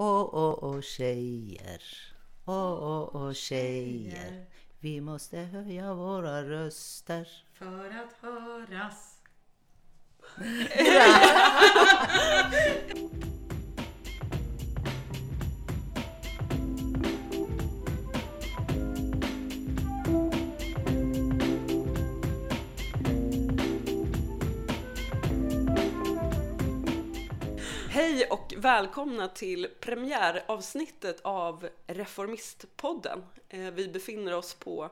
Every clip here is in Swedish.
Åh, åh, åh tjejer. Åh, åh, åh tjejer. Vi måste höja våra röster. För att höras. Hej och välkomna till premiäravsnittet av Reformistpodden. Eh, vi befinner oss på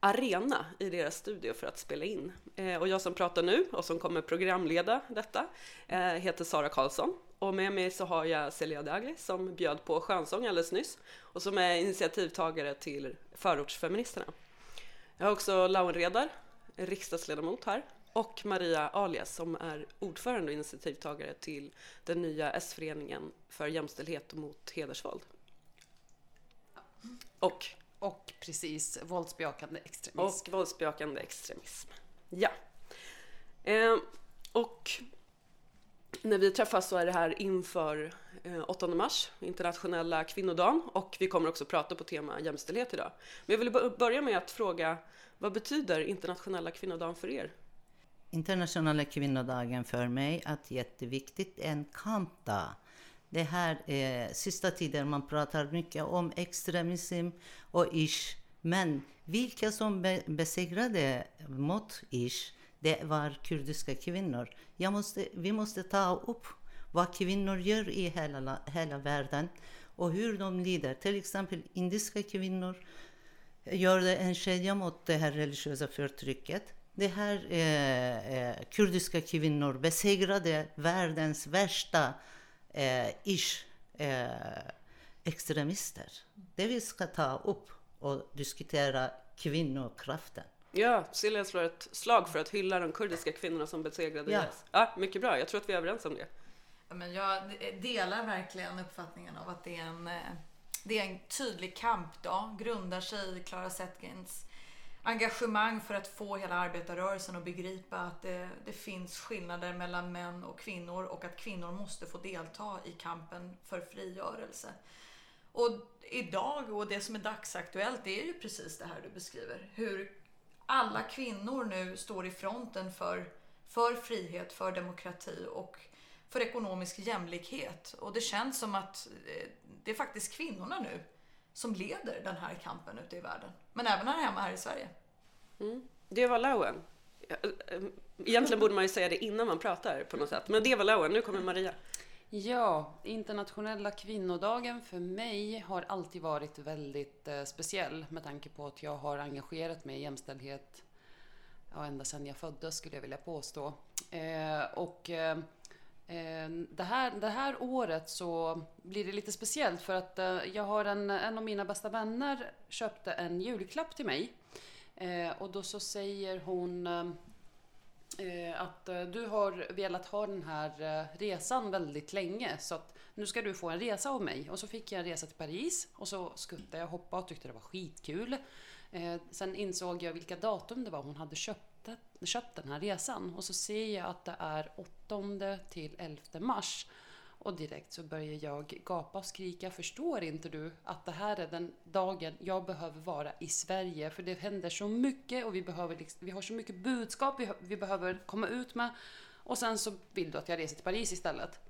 Arena i deras studio för att spela in. Eh, och jag som pratar nu och som kommer programleda detta eh, heter Sara Karlsson. Och med mig så har jag Celia Dagli som bjöd på skönsång alldeles nyss och som är initiativtagare till Förortsfeministerna. Jag har också Lauren Redar, riksdagsledamot här, och Maria Alias som är ordförande och initiativtagare till den nya S-föreningen för jämställdhet mot hedersvåld. Och, Och precis, våldsbejakande extremism. och våldsbejakande extremism. Ja. Eh, och när vi träffas så är det här inför eh, 8 mars, internationella kvinnodagen, och vi kommer också prata på tema jämställdhet idag. Men jag vill börja med att fråga, vad betyder internationella kvinnodagen för er? Internationella kvinnodagen för mig är jätteviktigt, en kampdag. Det här är sista tiden man pratar mycket om extremism och ish. Men vilka som be besegrade mot ish, det var kurdiska kvinnor. Jag måste, vi måste ta upp vad kvinnor gör i hela, hela världen och hur de lider. Till exempel indiska kvinnor gör det en kedja mot det här religiösa förtrycket. Det här eh, eh, kurdiska kvinnor besegrade världens värsta eh, ish eh, extremister. Det vi ska ta upp och diskutera kvinnokraften. Ja, Silja slår ett slag för att hylla de kurdiska kvinnorna som besegrade Ja. IS. Ja, mycket bra. Jag tror att vi är överens om det. Ja, men jag delar verkligen uppfattningen av att det är en, eh, det är en tydlig kampdag. Grundar sig i Clara Zetkins engagemang för att få hela arbetarrörelsen att begripa att det, det finns skillnader mellan män och kvinnor och att kvinnor måste få delta i kampen för frigörelse. Och idag och det som är dagsaktuellt det är ju precis det här du beskriver. Hur alla kvinnor nu står i fronten för, för frihet, för demokrati och för ekonomisk jämlikhet. Och det känns som att eh, det är faktiskt kvinnorna nu som leder den här kampen ute i världen. Men även här hemma här i Sverige. Det var Lauen. Ja, eh, Egentligen borde man ju säga det innan man pratar på något sätt. Men det var Lauen. Nu kommer Maria. Ja, internationella kvinnodagen för mig har alltid varit väldigt eh, speciell med tanke på att jag har engagerat mig i jämställdhet ja, ända sedan jag föddes skulle jag vilja påstå. Eh, och eh, eh, Eh, det, här, det här året så blir det lite speciellt för att eh, jag har en, en av mina bästa vänner köpte en julklapp till mig. Eh, och då så säger hon att du har velat ha den här resan väldigt länge så att nu ska du få en resa av mig. Och så fick jag en resa till Paris och så skuttade jag, hoppade och tyckte det var skitkul. Sen insåg jag vilka datum det var hon hade köpt, köpt den här resan och så ser jag att det är 8 till 11 mars. Och direkt så börjar jag gapa och skrika. Förstår inte du att det här är den dagen jag behöver vara i Sverige? För det händer så mycket och vi, behöver, liksom- vi har så mycket budskap vi, vi behöver komma ut med. Och sen så vill du att jag reser till Paris istället.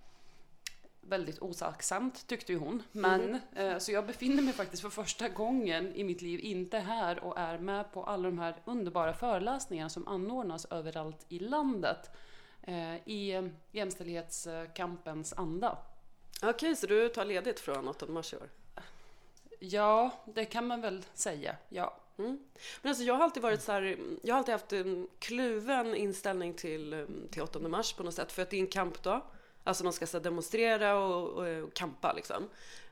Väldigt otacksamt tyckte ju hon. Men eh, så jag befinner mig faktiskt för första gången i mitt liv inte här och är med på alla de här underbara föreläsningarna som anordnas överallt i landet. Eh, I eh, jämställdhetskampens anda. Okej, så du tar ledigt från 8 mars i år? Ja, det kan man väl säga. Ja. Mm. Men alltså jag har alltid varit så här, jag har alltid haft en kluven inställning till, till 8 mars på något sätt. För att det är en kampdag. Alltså man ska så demonstrera och, och, och kampa liksom.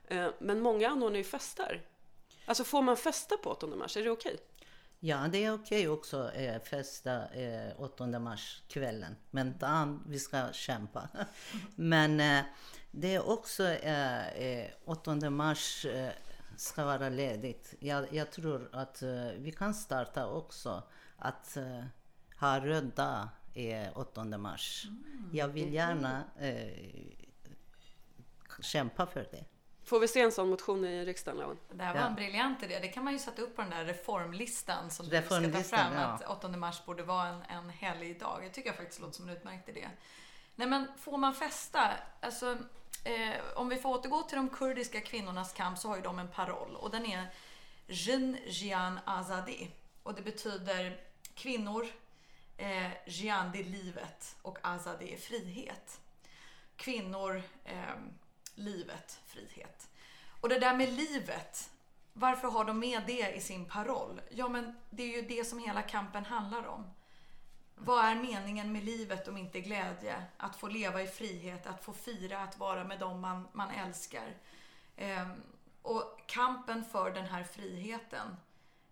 Eh, men många anordnar ju fester. Alltså får man festa på 8 mars? Är det okej? Ja, det är okej också eh, festa eh, 8 mars kvällen. Men dagen vi ska kämpa. Men eh, det är också eh, eh, 8 mars eh, ska vara ledigt. Jag, jag tror att eh, vi kan starta också att eh, ha röd dag eh, 8 mars. Jag vill gärna eh, kämpa för det. Får vi se en sån motion i riksdagen, Lawen? Det här var Ja. en briljant idé. Det kan man ju sätta upp på den där reformlistan som du ska ta Reformlistan, fram. ja. Att 8 mars borde vara en, en helg dag. Jag tycker jag faktiskt låter som en utmärkt idé. Nej men får man festa? Alltså, eh, om vi får återgå till de kurdiska kvinnornas kamp så har ju de en paroll och den är Jin Jian Azadi. Och det betyder kvinnor, eh, Jian det är livet och Azadi är frihet. Kvinnor, eh, livet, frihet. Och det där med livet, varför har de med det i sin paroll? Ja, men det är ju det som hela kampen handlar om. Vad är meningen med livet om inte glädje? Att få leva i frihet, att få fira, att vara med dem man, man älskar. Eh, och kampen för den här friheten,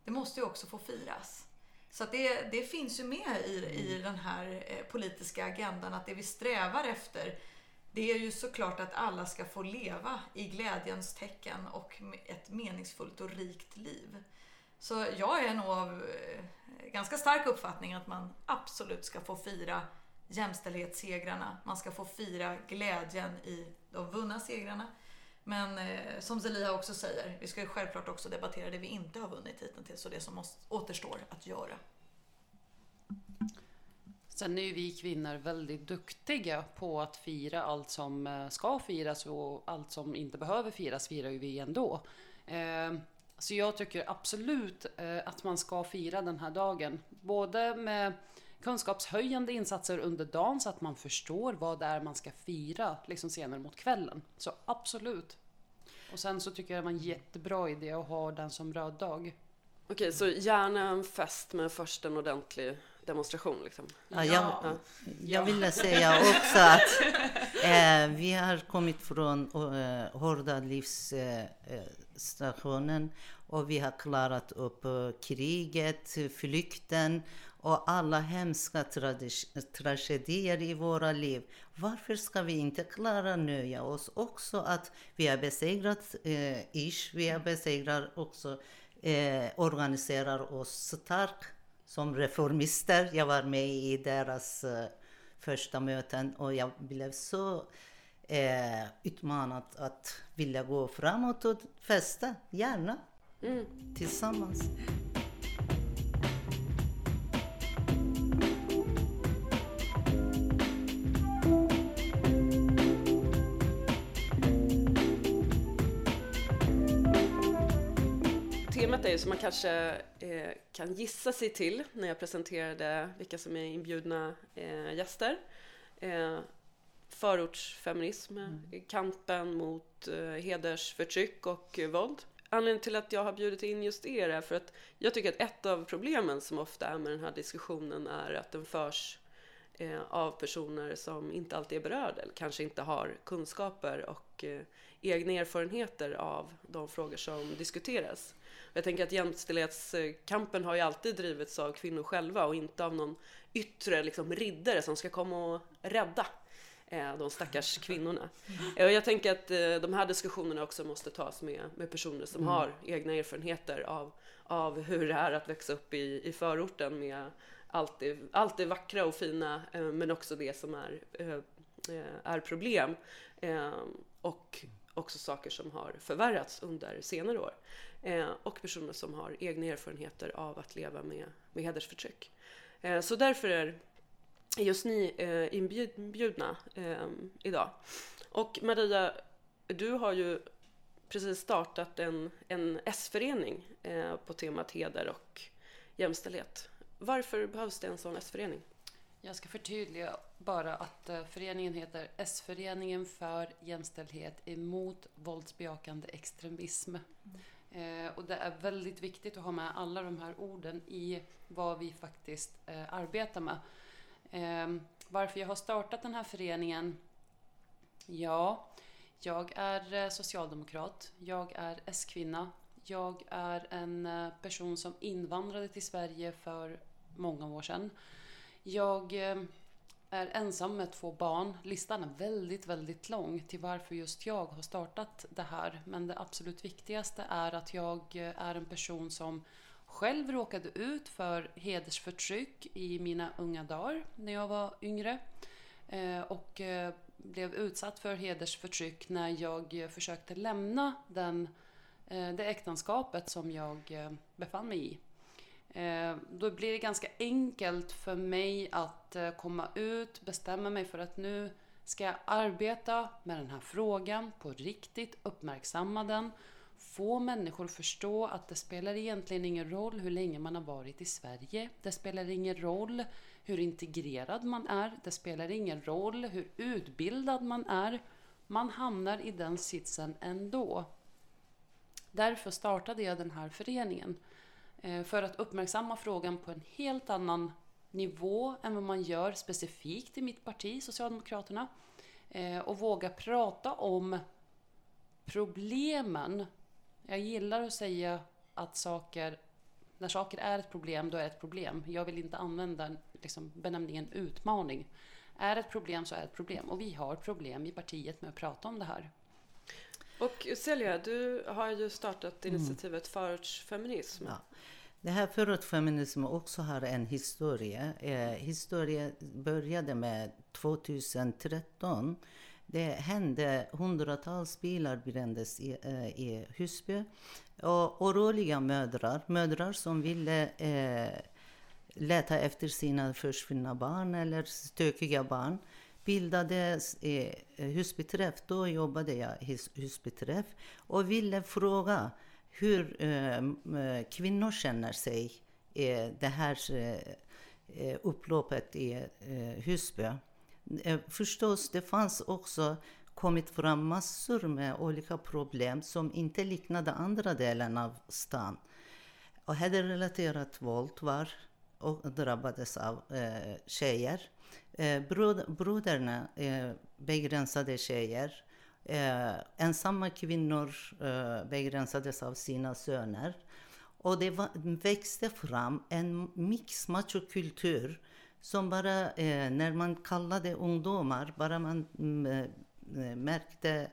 det måste ju också få firas. Så det, det finns ju med i, i den här eh, politiska agendan att det vi strävar efter det är ju såklart att alla ska få leva i glädjens tecken och ett meningsfullt och rikt liv. Så jag är nog av eh, ganska stark uppfattning att man absolut ska få fira jämställdhetssegrarna. Man ska få fira glädjen i de vunna segrarna. Men eh, som Zelia också säger, vi ska ju självklart också debattera det vi inte har vunnit hittills och det som måste, återstår att göra. Sen är ju vi kvinnor väldigt duktiga på att fira allt som eh, ska firas och allt som inte behöver firas firar ju vi ändå. Eh, Så jag tycker absolut eh, att man ska fira den här dagen. Både med kunskapshöjande insatser under dagen så att man förstår vad det är man ska fira liksom senare mot kvällen. Så absolut. Och sen så tycker jag det var en jättebra idé att ha den som röd dag. Okej, så gärna en fest men först en ordentlig demonstration liksom. Ja, jag, Ja. jag ville säga också att eh, vi har kommit från eh, hårda livsstationen och vi har klarat upp eh, kriget, flykten och alla hemska trage- tragedier i våra liv. Varför ska vi inte klara nöja oss också att vi har besegrat eh, Ish, vi har besegrat också, eh, organiserar oss starkt som reformister. Jag var med i deras eh, första möten och jag blev så eh, utmanad att vilja gå framåt och festa, gärna, Mm. tillsammans. Ju som man kanske eh, kan gissa sig till när jag presenterade vilka som är inbjudna eh, gäster. Eh, förortsfeminism, kampen mot eh, hedersförtryck och eh, våld. Anledningen till att jag har bjudit in just er är för att jag tycker att ett av problemen som ofta är med den här diskussionen är att den förs eh, av personer som inte alltid är berörda eller kanske inte har kunskaper och eh, egna erfarenheter av de frågor som diskuteras. Jag tänker att jämställdhetskampen har ju alltid drivits av kvinnor själva och inte av någon yttre liksom, riddare som ska komma och rädda eh, de stackars kvinnorna. Eh, Och jag tänker att eh, de här diskussionerna också måste tas med, med personer som har egna erfarenheter av, av hur det är att växa upp i, i förorten med allt det, allt det vackra och fina men också det som är, är problem. Och också saker som har förvärrats under senare år. Eh, och personer som har egna erfarenheter av att leva med, med hedersförtryck. Eh, så därför är just ni eh, inbjudna idag. Och Maria, du har ju precis startat en, en S-förening på temat heder och jämställdhet. Varför behövs det en sån S-förening? Jag ska förtydliga bara att föreningen heter S-föreningen för jämställdhet emot våldsbejakande extremism. Eh, Eh, och det är väldigt viktigt att ha med alla de här orden i vad vi faktiskt eh, arbetar med. Eh, varför jag har startat den här föreningen? Ja, jag är eh, socialdemokrat. Jag är S-kvinna. Jag är en eh, person som invandrade till Sverige för många år sedan. Jag eh, är ensam med två barn. Listan är väldigt, väldigt lång till varför just jag har startat det här. Men det absolut viktigaste är att jag är en person som själv råkade ut för hedersförtryck i mina unga dagar när jag var yngre. Eh, och eh, blev utsatt för hedersförtryck när jag eh, försökte lämna den, det äktenskapet som jag befann mig i. Eh, då blir det ganska enkelt för mig att eh, komma ut, bestämma mig för att nu ska jag arbeta med den här frågan på riktigt, uppmärksamma den få människor förstå att det spelar egentligen ingen roll hur länge man har varit i Sverige. Det spelar ingen roll hur integrerad man är. Det spelar ingen roll hur utbildad man är. Man hamnar i den sitsen ändå. Därför startade jag den här föreningen. Eh, för att uppmärksamma frågan på en helt annan nivå än vad man gör specifikt i mitt parti, Socialdemokraterna. Eh, och våga prata om problemen jag gillar att säga att saker, när saker är ett problem, då är det ett problem. Jag vill inte använda liksom, benämningen utmaning. Är det ett problem så är det ett problem. Och vi har problem i partiet med att prata om det här. Och Celia, du har ju startat mm. initiativet. Förortsfeminism. Ja. Det här förortsfeminism också har en historia. Eh, historia började med 2013 det hände hundratals bilar brändes i, äh, i Husby. Och oroliga mödrar, mödrar som ville äh, leta efter sina försvunna barn eller stökiga barn bildade eh, Husbyträff. Då jobbade jag i Husbyträff och ville fråga hur eh, eh, kvinnor känner sig i det här eh, eh, upploppet i eh, Husby. Eh, förstås, det fanns också kommit fram massor med olika problem som inte liknade andra delen av stan. Och hederrelaterat våld var och drabbades av eh, tjejer. Eh, brod, broderna eh, begränsade tjejer. Eh, ensamma kvinnor eh, begränsades av sina söner. Och det var, växte fram en mix machokultur som bara, eh, när man kallade ungdomar, bara man mm, eh, märkte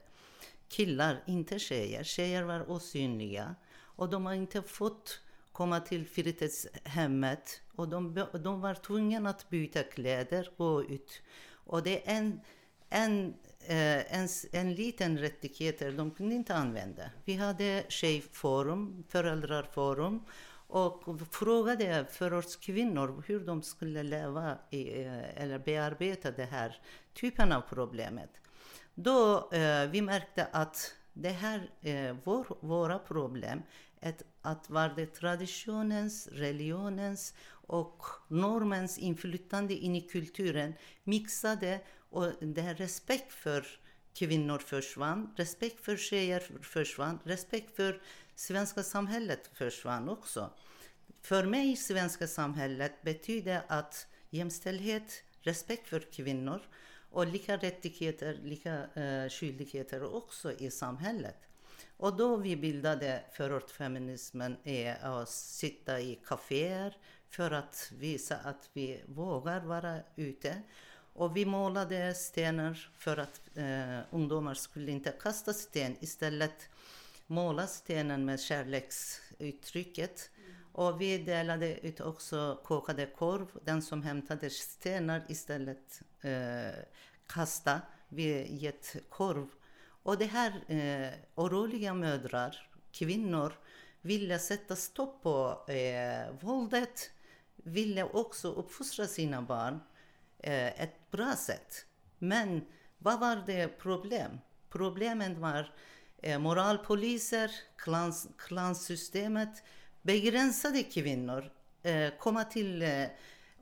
killar, inte tjejer. Tjejer var osynliga. Och de har inte fått komma till fritidshemmet. Och de, de var tvungna att byta kläder, gå ut. Och det är en, en, eh, en, en liten rättighet de kunde inte använda. Vi hade tjejforum, föräldrarforum och frågade förortskvinnor hur de skulle leva i, eh, eller bearbeta den här typen av problemet. Då eh, vi märkte att det här eh, vår, våra problem, ett, att var det traditionens, religionens och normens inflytande in i kulturen mixade och den respekt för kvinnor försvann, respekt för tjejer försvann, respekt för svenska samhället försvann också. För mig, svenska samhället betyder att jämställdhet, respekt för kvinnor och lika rättigheter, lika eh, skyldigheter också i samhället. Och då vi bildade förortfeminismen är att sitta i kaféer för att visa att vi vågar vara ute. Och vi målade stenar för att eh, ungdomar skulle inte kasta sten, istället måla stenen med kärleksuttrycket. Mm. Och vi delade ut också kokade korv. Den som hämtade stenar istället eh, kasta. Vi gett korv. Och det här eh, oroliga mödrar, kvinnor, ville sätta stopp på eh, våldet. Ville också uppfostra sina barn eh, ett bra sätt. Men vad var det problem? Problemet var eh, moralpoliser, klans, klanssystemet begränsade kvinnor eh, komma till eh,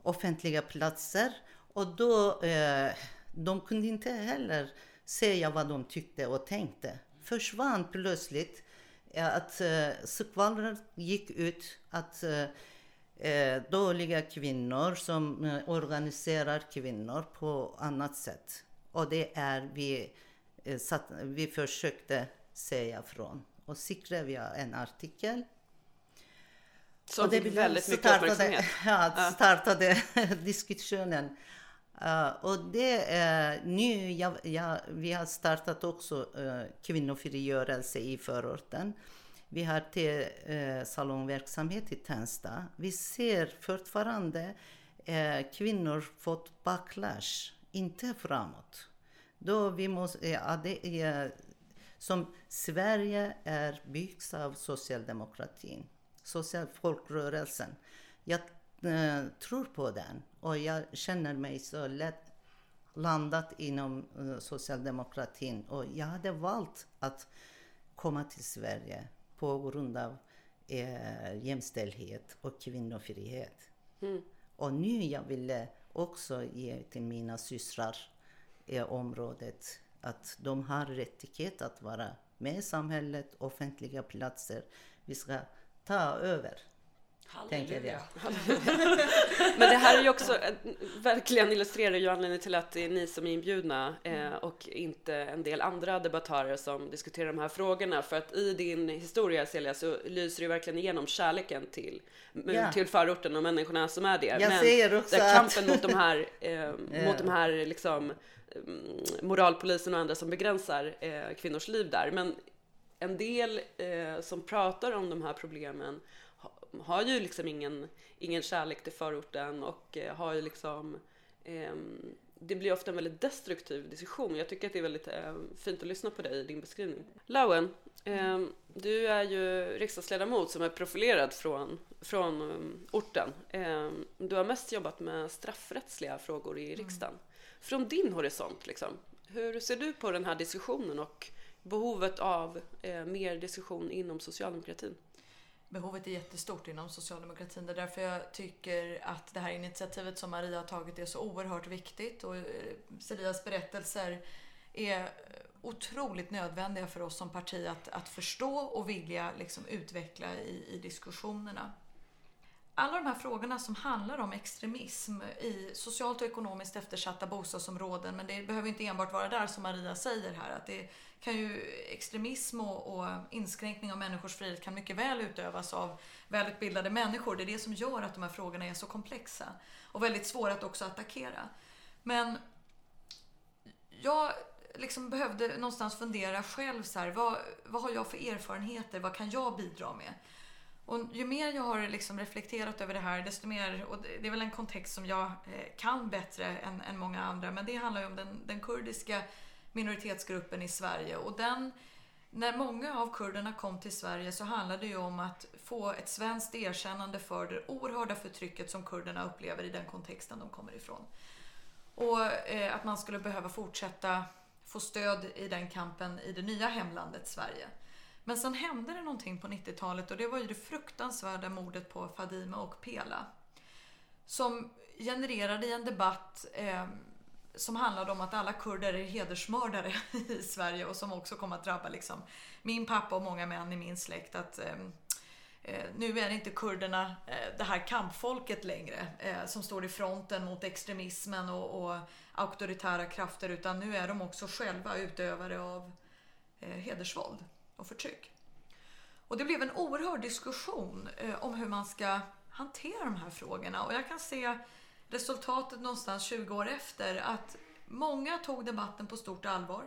offentliga platser och då eh, de kunde inte heller säga vad de tyckte och tänkte. Försvann plötsligt eh, att eh, skvallret gick ut att eh, eh, dåliga kvinnor som eh, organiserar kvinnor på annat sätt. Och det är vi, eh, satt, vi försökte säga från. Och så skrev jag en artikel. Som fick väldigt mycket startade, uppmärksamhet. Ja, startade diskussionen. Uh, och det uh, nu, jag, jag, vi har startat också uh, kvinnofrigörelse i förorten. Vi har till, uh, eh, salongverksamhet i Tensta. Vi ser fortfarande eh, kvinnor fått backlash, inte framåt. Då vi måste, eh, ja, det är, som Sverige är byggt av socialdemokratin, social folkrörelsen. Jag eh, tror på den och jag känner mig så lätt landat inom eh, socialdemokratin och jag hade valt att komma till Sverige på grund av eh, jämställdhet och kvinnofrihet. Mm. Och nu jag ville också ge till mina systrar i området att de har rättighet att vara med i samhället, offentliga platser. Vi ska ta över tänker jag. Men det här är ju också, verkligen illustrerar ju anledningen till att det är ni som är inbjudna eh, och inte en del andra debattörer som diskuterar de här frågorna. För att i din historia Celia så lyser det verkligen igenom kärleken till, ja. till förorten och människorna som är där. Jag Men ser också där kampen mot de här, eh, mot de här liksom mm, moralpolisen och andra som begränsar eh, kvinnors liv där. Men en del eh, som pratar om de här problemen har ju liksom ingen, ingen kärlek till förorten och eh, har ju liksom eh, det blir ofta en väldigt destruktiv diskussion. Jag tycker att det är väldigt eh, fint att lyssna på dig i din beskrivning. Lauen, eh, du är ju riksdagsledamot som är profilerad från, från um, orten. Eh, du har mest jobbat med straffrättsliga frågor i mm. riksdagen. Mm. Från din horisont, liksom, hur ser du på den här diskussionen och behovet av eh, mer diskussion inom socialdemokratin? Behovet är jättestort inom socialdemokratin. Det är därför jag tycker att det här initiativet som Maria har tagit är så oerhört viktigt. Och eh, Celias berättelser är eh, otroligt nödvändiga för oss som parti att, att förstå och vilja liksom utveckla i, i diskussionerna. Alla de här frågorna som handlar om extremism i socialt och ekonomiskt eftersatta bostadsområden, men det behöver inte enbart vara där som Maria säger här, att det kan ju extremism och, och inskränkning av människors frihet kan mycket väl utövas av välutbildade människor. Det är det som gör att de här frågorna är så komplexa och väldigt svåra att också attackera. Men jag liksom behövde någonstans fundera själv så här, vad, vad har jag för erfarenheter? Vad kan jag bidra med? Och ju mer jag har liksom reflekterat över det här, desto mer, och det är väl en kontext som jag eh, kan bättre än, än många andra, men det handlar ju om den, den kurdiska minoritetsgruppen i Sverige. Och den, när många av kurderna kom till Sverige så handlade det ju om att få ett svenskt erkännande för det oerhörda förtrycket som kurderna upplever i den kontexten de kommer ifrån. Och eh, att man skulle behöva fortsätta få stöd i den kampen i det nya hemlandet Sverige. Men sen hände det någonting på 90-talet och det var ju det fruktansvärda mordet på Fadime och Pela. Som genererade i en debatt eh, som handlade om att alla kurder är hedersmördare i Sverige och som också kommer att drabba liksom, min pappa och många män i min släkt. Att, ehm, eh, nu är det inte kurderna, eh, det här kampfolket längre, eh, som står i fronten mot extremismen och, och, auktoritära krafter, utan nu är de också själva utövare av eh, hedersvåld och förtryck. Och det blev en oerhörd diskussion eh, om hur man ska hantera de här frågorna och jag kan se resultatet någonstans 20 år efter att många tog debatten på stort allvar.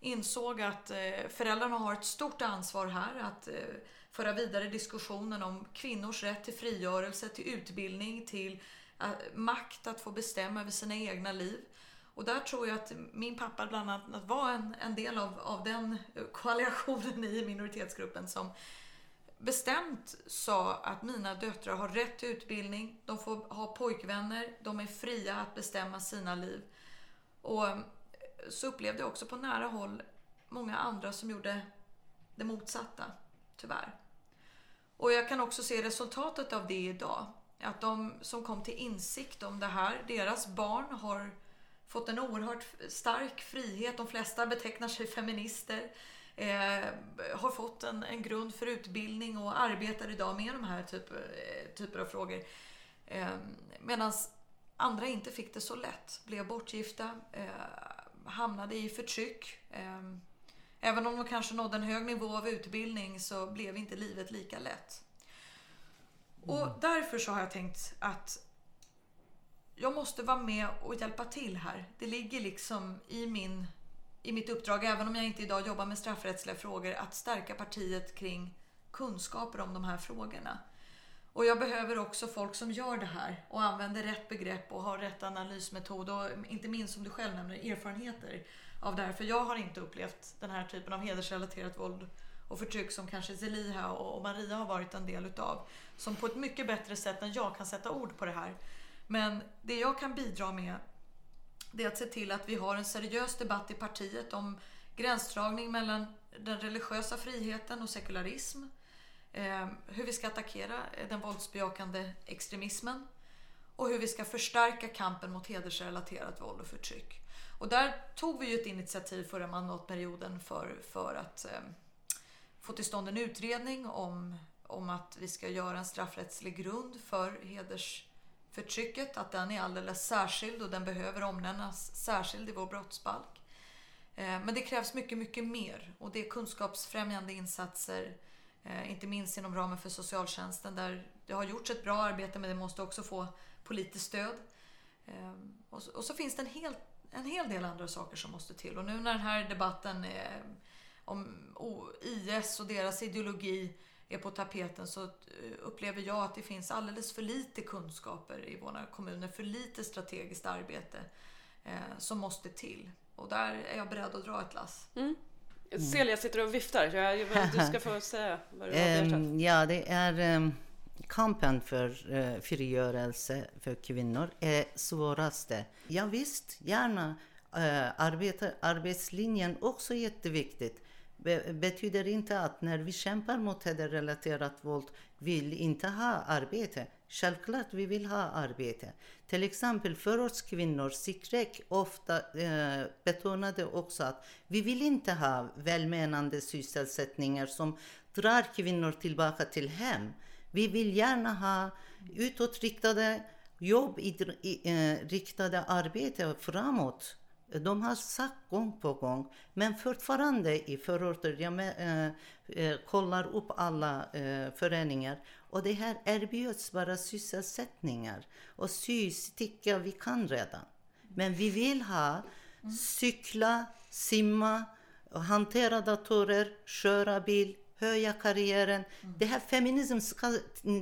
Insåg att eh, föräldrarna har ett stort ansvar här att eh, föra vidare diskussionen om kvinnors rätt till frigörelse, till utbildning, till eh, makt att få bestämma över sina egna liv. Och där tror jag att min pappa bland annat var en, en del av, av den koalitionen i minoritetsgruppen som bestämt sa att mina döttrar har rätt till utbildning, de får ha pojkvänner, de är fria att bestämma sina liv. Och eh, så upplevde jag också på nära håll många andra som gjorde det motsatta, tyvärr. Och jag kan också se resultatet av det idag. Att de som kom till insikt om det här, deras barn har fått en oerhört stark frihet. De flesta betecknar sig feminister eh, har fått en, en grund för utbildning och arbetar idag med de här typ, eh, typer av frågor. Eh, Medan andra inte fick det så lätt, blev bortgifta, eh, hamnade i förtryck. Eh, även om de kanske nådde en hög nivå av utbildning så blev inte livet lika lätt. Och mm. därför så har jag tänkt att jag måste vara med och hjälpa till här. Det ligger liksom i min i mitt uppdrag, även om jag inte idag jobbar med straffrättsliga frågor, att stärka partiet kring kunskaper om de här frågorna. Och jag behöver också folk som gör det här och använder rätt begrepp och har rätt analysmetod och inte minst som du själv nämner erfarenheter av det här. För jag har inte upplevt den här typen av hedersrelaterat våld och förtryck som kanske Zeliha och Maria har varit en del utav. Som på ett mycket bättre sätt än jag kan sätta ord på det här. Men det jag kan bidra med det är att se till att vi har en seriös debatt i partiet om gränsdragning mellan den religiösa friheten och sekularism. Eh, hur vi ska attackera eh, den våldsbejakande extremismen och hur vi ska förstärka kampen mot hedersrelaterat våld och förtryck. Och där tog vi ju ett initiativ förra mandatperioden för, för att eh, få till stånd en utredning om, om att vi ska göra en straffrättslig grund för förtrycket, Att den är alldeles särskild och den behöver omnämnas särskild i vår brottsbalk. Eh, men det krävs mycket, mycket mer och det är kunskapsfrämjande insatser, eh, inte minst inom ramen för socialtjänsten där det har gjorts ett bra arbete men det måste också få politiskt stöd. Eh, och så, och så finns det en hel, en hel del andra saker som måste till och nu när den här debatten om IS och deras ideologi är på tapeten så upplever jag att det finns alldeles för lite kunskaper i våra kommuner, för lite strategiskt arbete som måste till. Och där är jag beredd att dra ett lass. Mm. Celia sitter och viftar. Du ska få säga vad du har um, Ja, det är um, kampen för uh, frigörelse för kvinnor är svåraste. Ja, visst, gärna. Uh, arbeta, arbetslinjen också jätteviktigt. Be betyder inte att när vi kämpar mot hederrelaterat våld vill inte ha arbete. Självklart vi vill ha arbete. Till exempel förortskvinnor, Sikrek, ofta eh, betonade också att vi vill inte ha välmenande sysselsättningar som drar kvinnor tillbaka till hem. Vi vill gärna ha utåtriktade jobb, i, eh, riktade arbete framåt. De har sagt gång på gång, men fortfarande i förorter, jag med, eh, eh, kollar upp alla eh, föreningar och det här erbjuds bara sysselsättningar. Och sy, sticka, vi kan redan. Men vi vill ha cykla, simma, hantera datorer, köra bil, höja karriären. Det här feminism ska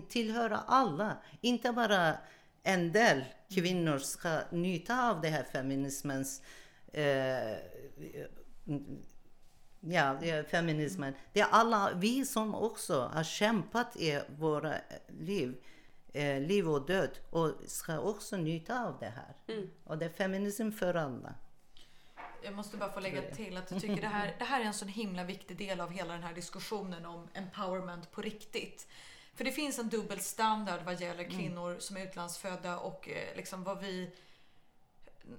tillhöra alla, inte bara en del kvinnor ska njuta av det här feminismens eh, ja, feminismen. Det är alla vi som också har kämpat i våra liv, eh, liv och död och ska också njuta av det här. Mm. Och det är feminism för alla. Jag måste bara få lägga till att jag tycker det här, det här är en så himla viktig del av hela den här diskussionen om empowerment på riktigt. För det finns en dubbel standard vad gäller mm. kvinnor mm. som är utlandsfödda och eh, liksom vad vi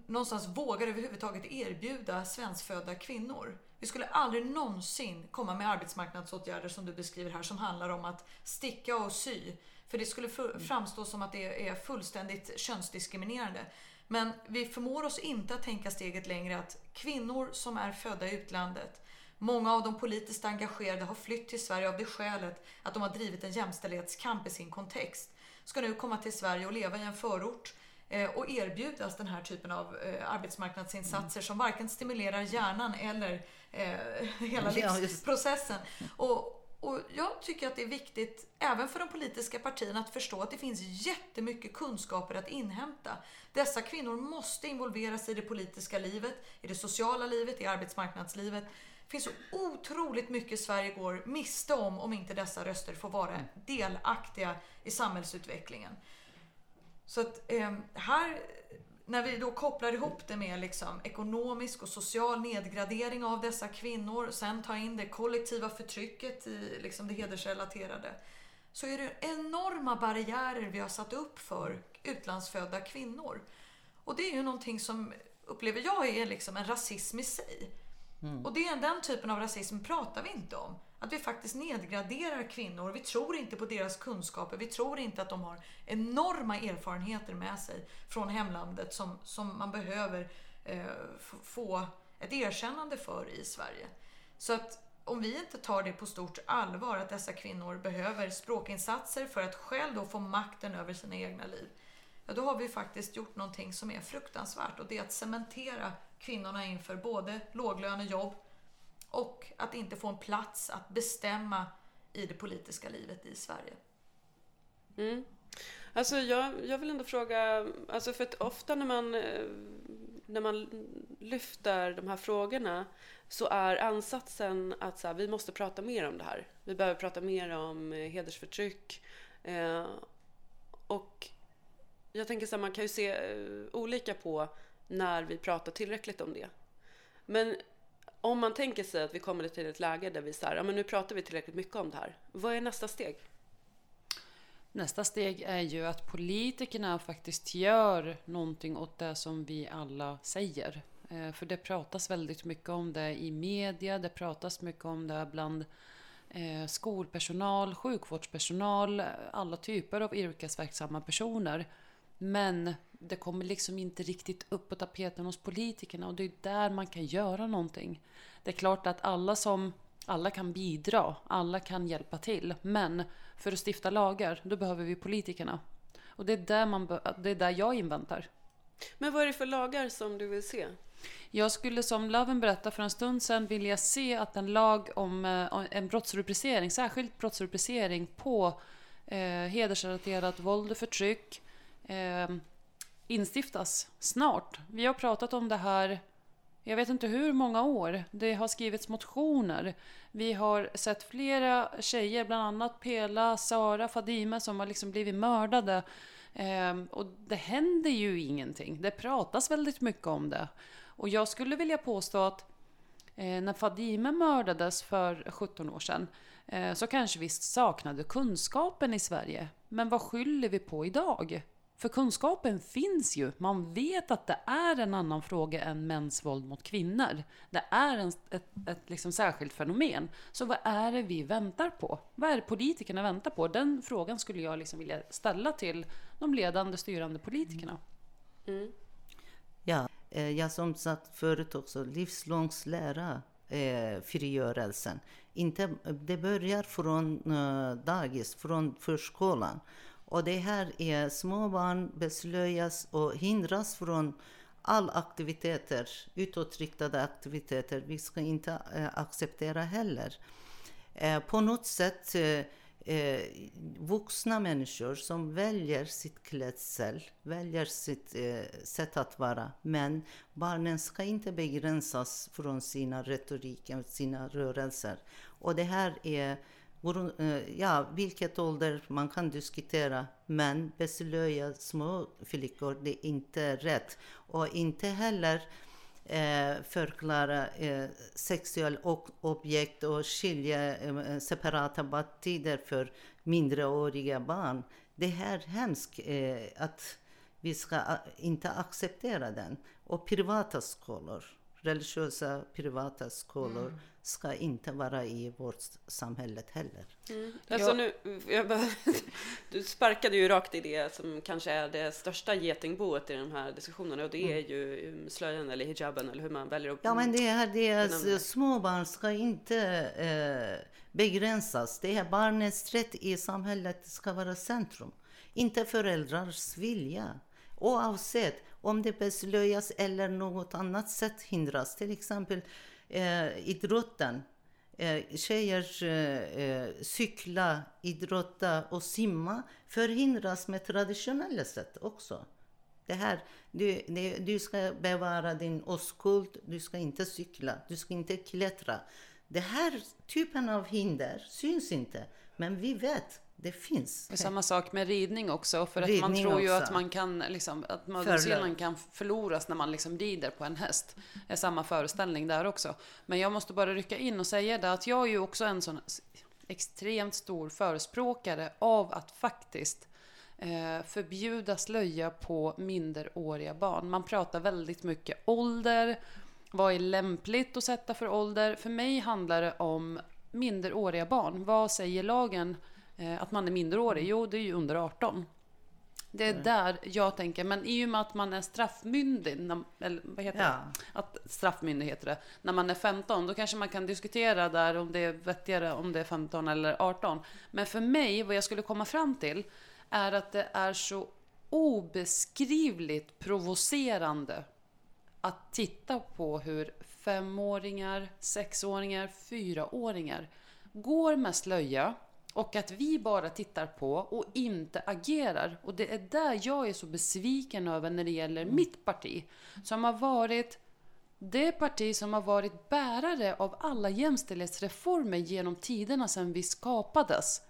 någonstans vågar överhuvudtaget erbjuda svenskfödda kvinnor. Vi skulle aldrig någonsin komma med arbetsmarknadsåtgärder som du beskriver här som handlar om att sticka och sy. För det skulle framstå som att det är fullständigt könsdiskriminerande. Men vi förmår oss inte att tänka steget längre att kvinnor som är födda i utlandet, många av de politiskt engagerade har flytt till Sverige av det skälet att de har drivit en jämställdhetskamp i sin kontext, ska nu komma till Sverige och leva i en förort Eh, och erbjudas den här typen av eh, arbetsmarknadsinsatser mm. som varken stimulerar hjärnan eller eh, hela livsprocessen. Och, och jag tycker att det är viktigt, även för de politiska partierna, att förstå att det finns jättemycket kunskaper att inhämta. Dessa kvinnor måste involveras i det politiska livet, i det sociala livet, i arbetsmarknadslivet. Finns så otroligt mycket Sverige går miste om om inte dessa röster får vara mm. delaktiga i samhällsutvecklingen. Så att eh, här, när vi då kopplar ihop det med liksom ekonomisk och social nedgradering av dessa kvinnor, sen tar in det kollektiva förtrycket i liksom det hedersrelaterade, så är det enorma barriärer vi har satt upp för utlandsfödda kvinnor. Och det är ju någonting som, upplever jag, är liksom en rasism i sig. Mm. Och det är den typen av rasism pratar vi inte om. Att vi faktiskt nedgraderar kvinnor. Vi tror inte på deras kunskaper. Vi tror inte att de har enorma erfarenheter med sig från hemlandet som, som man behöver eh, få ett erkännande för i Sverige. Så att om vi inte tar det på stort allvar att dessa kvinnor behöver språkinsatser för att själv då få makten över sina egna liv. Ja, då har vi faktiskt gjort någonting som är fruktansvärt och det är att cementera kvinnorna inför både låglönejobb och att inte få en plats att bestämma i det politiska livet i Sverige. Mm. Alltså jag, jag vill ändå fråga, alltså för att ofta när man, eh, när man lyfter de här frågorna så är ansatsen att så här, vi måste prata mer om det här. Vi behöver prata mer om eh, hedersförtryck. Eh, och jag tänker så här, man kan ju se eh, olika på när vi pratar tillräckligt om det. Men om man tänker sig att vi kommer till ett läge där vi säger, ja men nu pratar vi tillräckligt mycket om det här. Vad är nästa steg? Nästa steg är ju att politikerna faktiskt gör någonting åt det som vi alla säger. Eh, för det pratas väldigt mycket om det i media, det pratas mycket om det bland eh, skolpersonal, sjukvårdspersonal, alla typer av yrkesverksamma personer. Men det kommer liksom inte riktigt upp på tapeten hos politikerna och det är där man kan göra någonting. Det är klart att alla som alla kan bidra, alla kan hjälpa till. Men för att stifta lagar, då behöver vi politikerna. Och det är där, man, det är där jag inväntar. Men vad är det för lagar som du vill se? Jag skulle som Löven berättade för en stund sedan vilja se att en lag om eh, en brottsrubricering, särskilt brottsrubricering på eh, hedersrelaterat våld och förtryck eh, instiftas snart. Vi har pratat om det här jag vet inte hur många år. Det har skrivits motioner. Vi har sett flera tjejer, bland annat Pela, Sara, Fadime som har liksom blivit mördade. Eh, och det händer ju ingenting. Det pratas väldigt mycket om det. Och jag skulle vilja påstå att eh, när Fadime mördades för 17 år sedan eh, så kanske vi saknade kunskapen i Sverige. Men vad skyller vi på idag? För kunskapen finns ju. Man vet att det är en annan fråga än mäns våld mot kvinnor. Det är en, ett, ett liksom särskilt fenomen. Så vad är det vi väntar på? Vad är det politikerna väntar på? Den frågan skulle jag liksom vilja ställa till de ledande styrande politikerna. Mm. Ja, eh, jag som sagt förut också, livslångs lära eh, frigörelsen. Inte, det börjar från eh, dagis, från förskolan. Och det här är små barn beslöjas och hindras från all aktiviteter, utåtriktade aktiviteter. Vi ska inte äh, acceptera heller. Äh, på något sätt äh, vuxna människor som väljer sitt klädsel, väljer sitt sätt att vara. Men barnen ska inte begränsas från sina retoriker, sina rörelser. Och det här är ja, e, vilket ålder man kan diskutera, men beslöja små flickor, det är inte rätt. Och inte heller eh, förklara eh, sexuella objekt och skilja eh, separata badtider för mindreåriga barn. Det är hemskt eh, att vi ska inte acceptera den. Och privata skolor, religiösa privata skolor, mm ska inte vara i vårt samhälle heller. Mm. Alltså nu, jag, du sparkade ju rakt i det som kanske är det största getingboet i de här diskussionerna och det är mm. ju um, slöjan eller hijaben eller hur man väljer att Ja men det är, det är små barn ska inte eh, begränsas. Det är barnets rätt i samhället ska vara centrum. Inte föräldrars vilja. Oavsett om det beslöjas eller något annat sätt hindras. Till exempel eh, idrotten. Eh, tjejer eh, cykla, idrotta och simma förhindras med traditionella sätt också. Det här, du, det, du ska bevara din oskuld, du ska inte cykla, du ska inte klättra. Den här typen av hinder syns inte, men vi vet det finns. Är samma sak med ridning också. För ridning att man tror ju också. att man kan, liksom, att mögelsenan kan förloras när man liksom rider på en häst. Det är samma föreställning där också. Men jag måste bara rycka in och säga det att jag är ju också en sån extremt stor förespråkare av att faktiskt eh, förbjuda slöja på minderåriga barn. Man pratar väldigt mycket ålder. Vad är lämpligt att sätta för ålder? För mig handlar det om minderåriga barn. Vad säger lagen? Eh, att man är minderårig? Mm. Jo, det är ju under 18. Det är mm. där jag tänker, men i och med att man är straffmyndig, eller vad heter ja. det? Att straffmyndig heter det. När man är 15, då kanske man kan diskutera där om det är vettigare om det är 15 eller 18. Men för mig, vad jag skulle komma fram till, är att det är så obeskrivligt provocerande att titta på hur femåringar, sexåringar, fyraåringar går med slöja Och att vi bara tittar på och inte agerar. Och det är där jag är så besviken över när det gäller mitt parti. Som har varit det parti som har varit bärare av alla jämställdhetsreformer genom tiderna sedan vi skapades.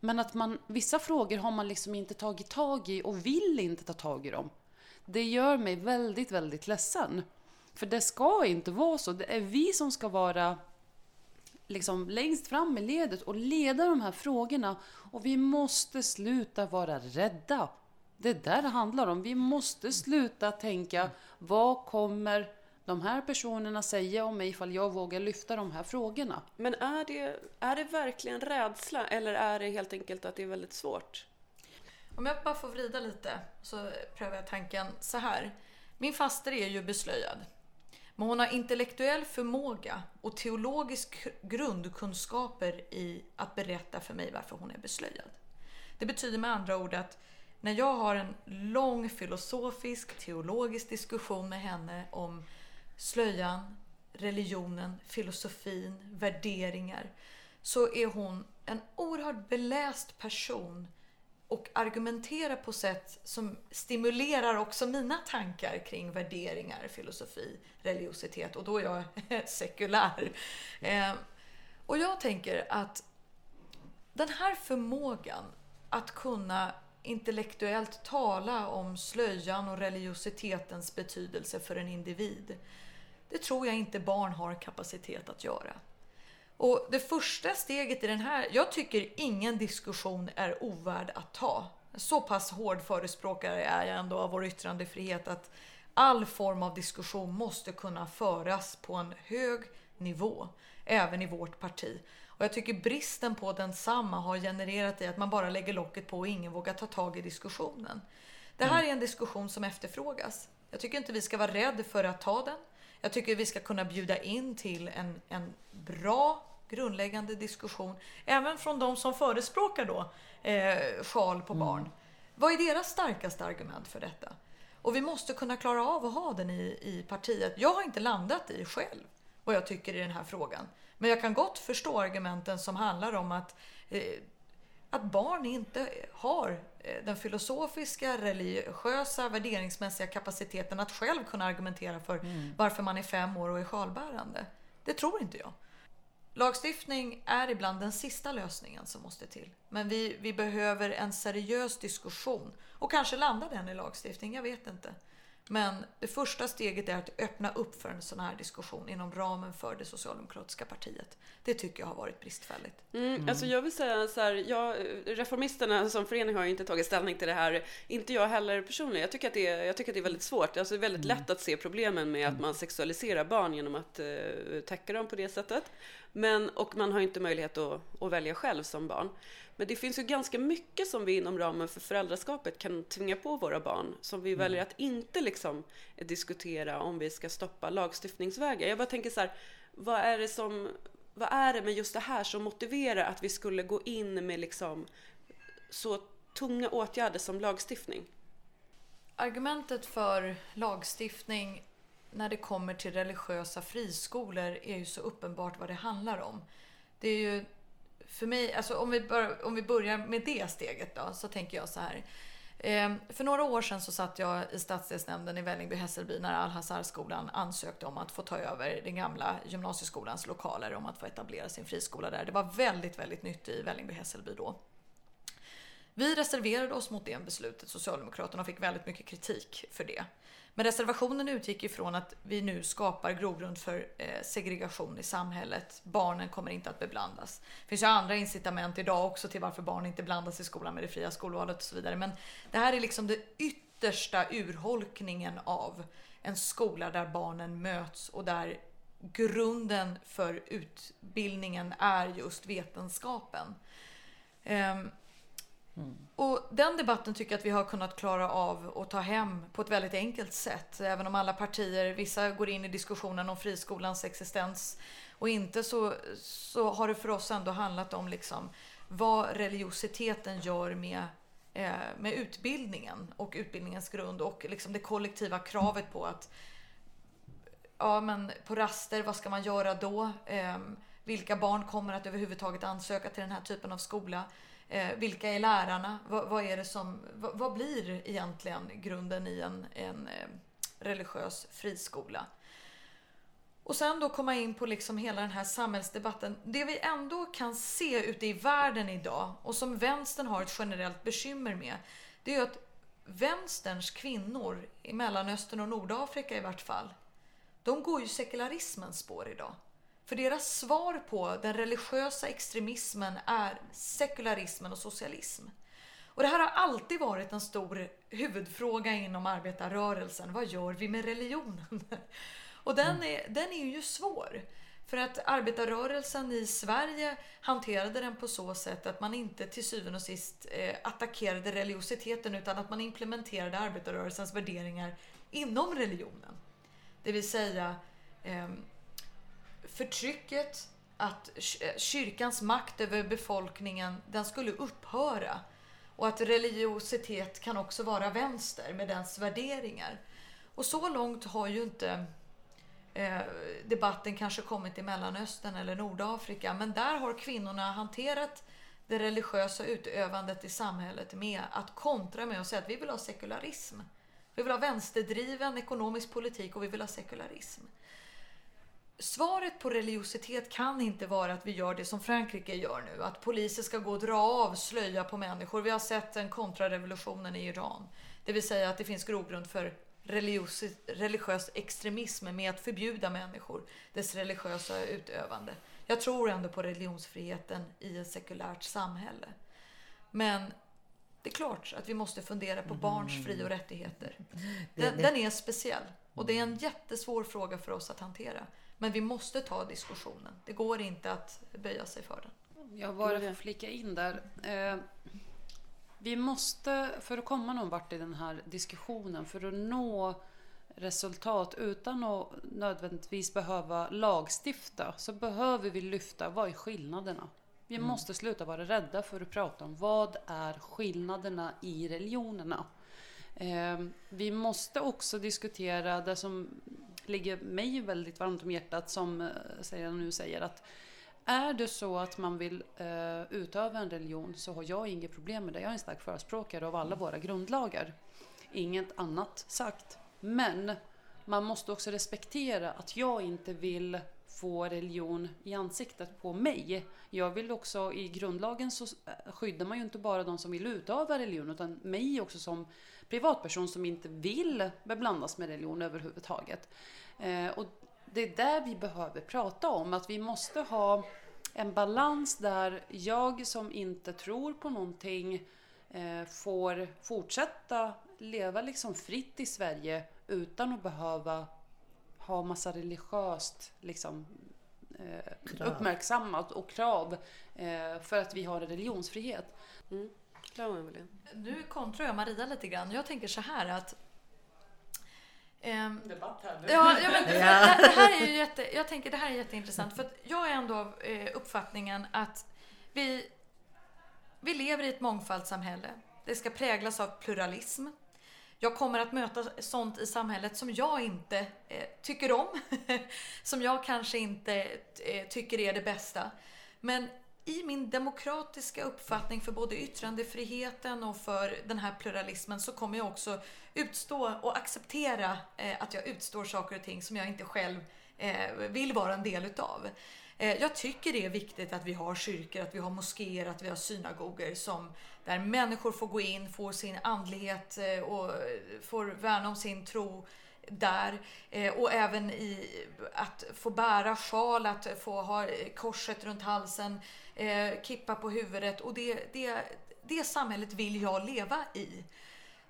Men att man, vissa frågor har man liksom inte tagit tag i och vill inte ta tag i dem. Det gör mig väldigt, väldigt ledsen. För det ska inte vara så. Det är vi som ska vara liksom längst fram i ledet och leda de här frågorna. Och vi måste sluta vara rädda. Det är där det handlar om. Vi måste sluta tänka, vad kommer de här personerna säga om mig ifall jag vågar lyfta de här frågorna? Men är det, är det verkligen rädsla eller är det helt enkelt att det är väldigt svårt? Om jag bara får vrida lite så prövar jag tanken så här. Min faster är ju beslöjad. Men hon har intellektuell förmåga och teologisk grundkunskaper i att berätta för mig varför hon är beslöjad. Det betyder med andra ord att när jag har en lång filosofisk, teologisk diskussion med henne om slöjan, religionen, filosofin, värderingar så är hon en oerhört beläst person och argumentera på sätt som stimulerar också mina tankar kring värderingar, filosofi, religiositet och då är jag sekulär. Eh, och jag tänker att den här förmågan att kunna intellektuellt tala om slöjan och religiositetens betydelse för en individ det tror jag inte barn har kapacitet att göra. Och det första steget i den här, jag tycker ingen diskussion är ovärd att ta. Så pass hård förespråkare är jag ändå av vår yttrandefrihet att all form av diskussion måste kunna föras på en hög nivå, även i vårt parti. Och jag tycker bristen på densamma har genererat i att man bara lägger locket på och ingen vågar ta tag i diskussionen. Det här är en diskussion som efterfrågas. Jag tycker inte vi ska vara rädda för att ta den. Jag tycker vi ska kunna bjuda in till en, en bra grundläggande diskussion, även från de som förespråkar då eh, sjal på barn. Mm. Vad är deras starkaste argument för detta? Och vi måste kunna klara av att ha den i, i partiet. Jag har inte landat i själv vad jag tycker i den här frågan. Men jag kan gott förstå argumenten som handlar om att, eh, att barn inte har Eh, den filosofiska, religiösa, värderingsmässiga kapaciteten att själv kunna argumentera för mm. varför man är fem år och är sjalbärande. Det tror inte jag. Lagstiftning är ibland den sista lösningen som måste till. Men vi, vi behöver en seriös diskussion och kanske landa den i lagstiftning, jag vet inte. Men det första steget är att öppna upp för en sån här diskussion inom ramen för det socialdemokratiska partiet. Det tycker jag har varit bristfälligt. Mm, mm. Alltså jag vill säga så här, jag, Reformisterna som förening har inte tagit ställning till det här. Inte jag heller personligen. Jag tycker att det är, jag tycker att det är väldigt svårt. Alltså det är väldigt mm. lätt att se problemen med att mm. man sexualiserar barn genom att uh, täcka dem på det sättet. Men, och man har inte möjlighet att, att välja själv som barn. Men det finns ju ganska mycket som vi inom ramen för föräldraskapet kan tvinga på våra barn som vi mm. väljer att inte liksom diskutera om vi ska stoppa lagstiftningsvägar. Jag bara tänker så här, vad är det som, vad är det med just det här som motiverar att vi skulle gå in med liksom så tunga åtgärder som lagstiftning? Argumentet för lagstiftning när det kommer till religiösa friskolor är ju så uppenbart vad det handlar om. Det är ju för mig, alltså om vi, bör, om vi börjar med det steget då, så tänker jag så här. Eh, för några år sedan så satt jag i stadsdelsnämnden i Vällingby-Hässelby när Al-Hazar-skolan ansökte om att få ta över den gamla gymnasieskolans lokaler, om att få etablera sin friskola där. Det var väldigt, väldigt nytt i Vällingby-Hässelby då. Vi reserverade oss mot det beslutet, Socialdemokraterna, och fick väldigt mycket kritik för det. Men reservationen utgick ifrån att vi nu skapar grogrund för eh, segregation i samhället. Barnen kommer inte att beblandas. Det finns ju andra incitament idag också till varför barn inte blandas i skolan med det fria skolvalet och så vidare. Men det här är liksom det yttersta urholkningen av en skola där barnen möts och där grunden för utbildningen är just vetenskapen. Um, Mm. och den debatten tycker jag att vi har kunnat klara av att ta hem på ett väldigt enkelt sätt. Även om alla partier, vissa går in i diskussionen om friskolans existens och inte så, så har det för oss ändå handlat om liksom vad religiositeten gör med, eh, med utbildningen och utbildningens grund och liksom det kollektiva kravet på att ja, men på raster, vad ska man göra då? Eh, Vilka barn kommer att överhuvudtaget ansöka till den här typen av skola? Eh, vilka är lärarna? Vad, vad är det som, va, vad, blir egentligen grunden i en, en eh, religiös friskola? Och sen då komma in på liksom hela den här samhällsdebatten. Det vi ändå kan se ute i världen idag och som vänstern har ett generellt bekymmer med. Det är att vänsterns kvinnor i Mellanöstern och Nordafrika i vart fall. De går ju sekularismens spår idag. För deras svar på den religiösa extremismen är sekularismen och socialism. Och det här har alltid varit en stor huvudfråga inom arbetarrörelsen. Vad gör vi med religionen? Och den mm. är, den är ju svår. För att arbetarrörelsen i Sverige hanterade den på så sätt att man inte till syvende och sist eh, attackerade religiositeten utan att man implementerade arbetarrörelsens värderingar inom religionen. Det vill säga eh, förtrycket, att eh, kyrkans makt över befolkningen, den skulle upphöra. Och att religiositet kan också vara vänster med dens värderingar. Och så långt har ju inte eh, debatten kanske kommit i Mellanöstern eller Nordafrika. Men där har kvinnorna hanterat det religiösa utövandet i samhället med att kontra med att säga att vi vill ha sekularism. Vi vill ha vänsterdriven ekonomisk politik och vi vill ha sekularism. Svaret på religiositet kan inte vara att vi gör det som Frankrike gör nu. Att poliser ska gå och dra av slöja på människor. Vi har sett den kontrarevolutionen i Iran. Det vill säga att det finns grogrund för religiös, religiös extremism med att förbjuda människor dess religiösa utövande. Jag tror ändå på religionsfriheten i ett sekulärt samhälle. Men det är klart att vi måste fundera på barns mm. fri och rättigheter. Den, den, är speciell och det är en jättesvår fråga för oss att hantera. Men vi måste ta diskussionen. Det går inte att böja sig för den. Jag bara får flika in där. Eh, vi måste, för att komma någon vart i den här diskussionen, för att nå resultat utan att nödvändigtvis behöva lagstifta, så behöver vi lyfta vad är skillnaderna? Vi mm. måste sluta vara rädda för att prata om vad är skillnaderna i religionerna. Eh, vi måste också diskutera det som ligger mig väldigt varmt om hjärtat, som Serena säger nu säger att är det så att man vill eh, utöva en religion så har jag inget problem med det. Jag är en stark förespråkare av alla våra grundlagar. Inget annat sagt. Men man måste också respektera att jag inte vill få religion i ansiktet på mig. Jag vill också, i grundlagen så eh, skyddar man ju inte bara de som vill utöva religion utan mig också som privatperson som inte vill beblandas med religion överhuvudtaget. Eh, och det är där vi behöver prata om, att vi måste ha en balans där jag som inte tror på någonting eh, får fortsätta leva liksom fritt i Sverige utan att behöva ha massa religiöst liksom, eh, uppmärksammat och krav eh, för att vi har religionsfrihet. Mm. Nu kontrar jag Maria lite grann. Jag tänker så här att Um, Debatt här nu. Ja, ja men det, det, här är ju jätte, jag tänker det här är jätteintressant för att jag är ändå av eh, uppfattningen att vi, vi lever i ett mångfaldssamhälle. Det ska präglas av pluralism. Jag kommer att möta sånt i samhället som jag inte eh, tycker om. som jag kanske inte eh, tycker är det bästa. Men i min demokratiska uppfattning för både yttrandefriheten och för den här pluralismen så kommer jag också utstå och acceptera eh, att jag utstår saker och ting som jag inte själv eh, vill vara en del utav. Eh, jag tycker det är viktigt att vi har kyrkor, att vi har moskéer, att vi har synagogor som, där människor får gå in, får sin andlighet och får värna om sin tro där. Och även i att få bära sjal, att få ha korset runt halsen, eh, kippa på huvudet. Och det, det, det samhället vill jag leva i.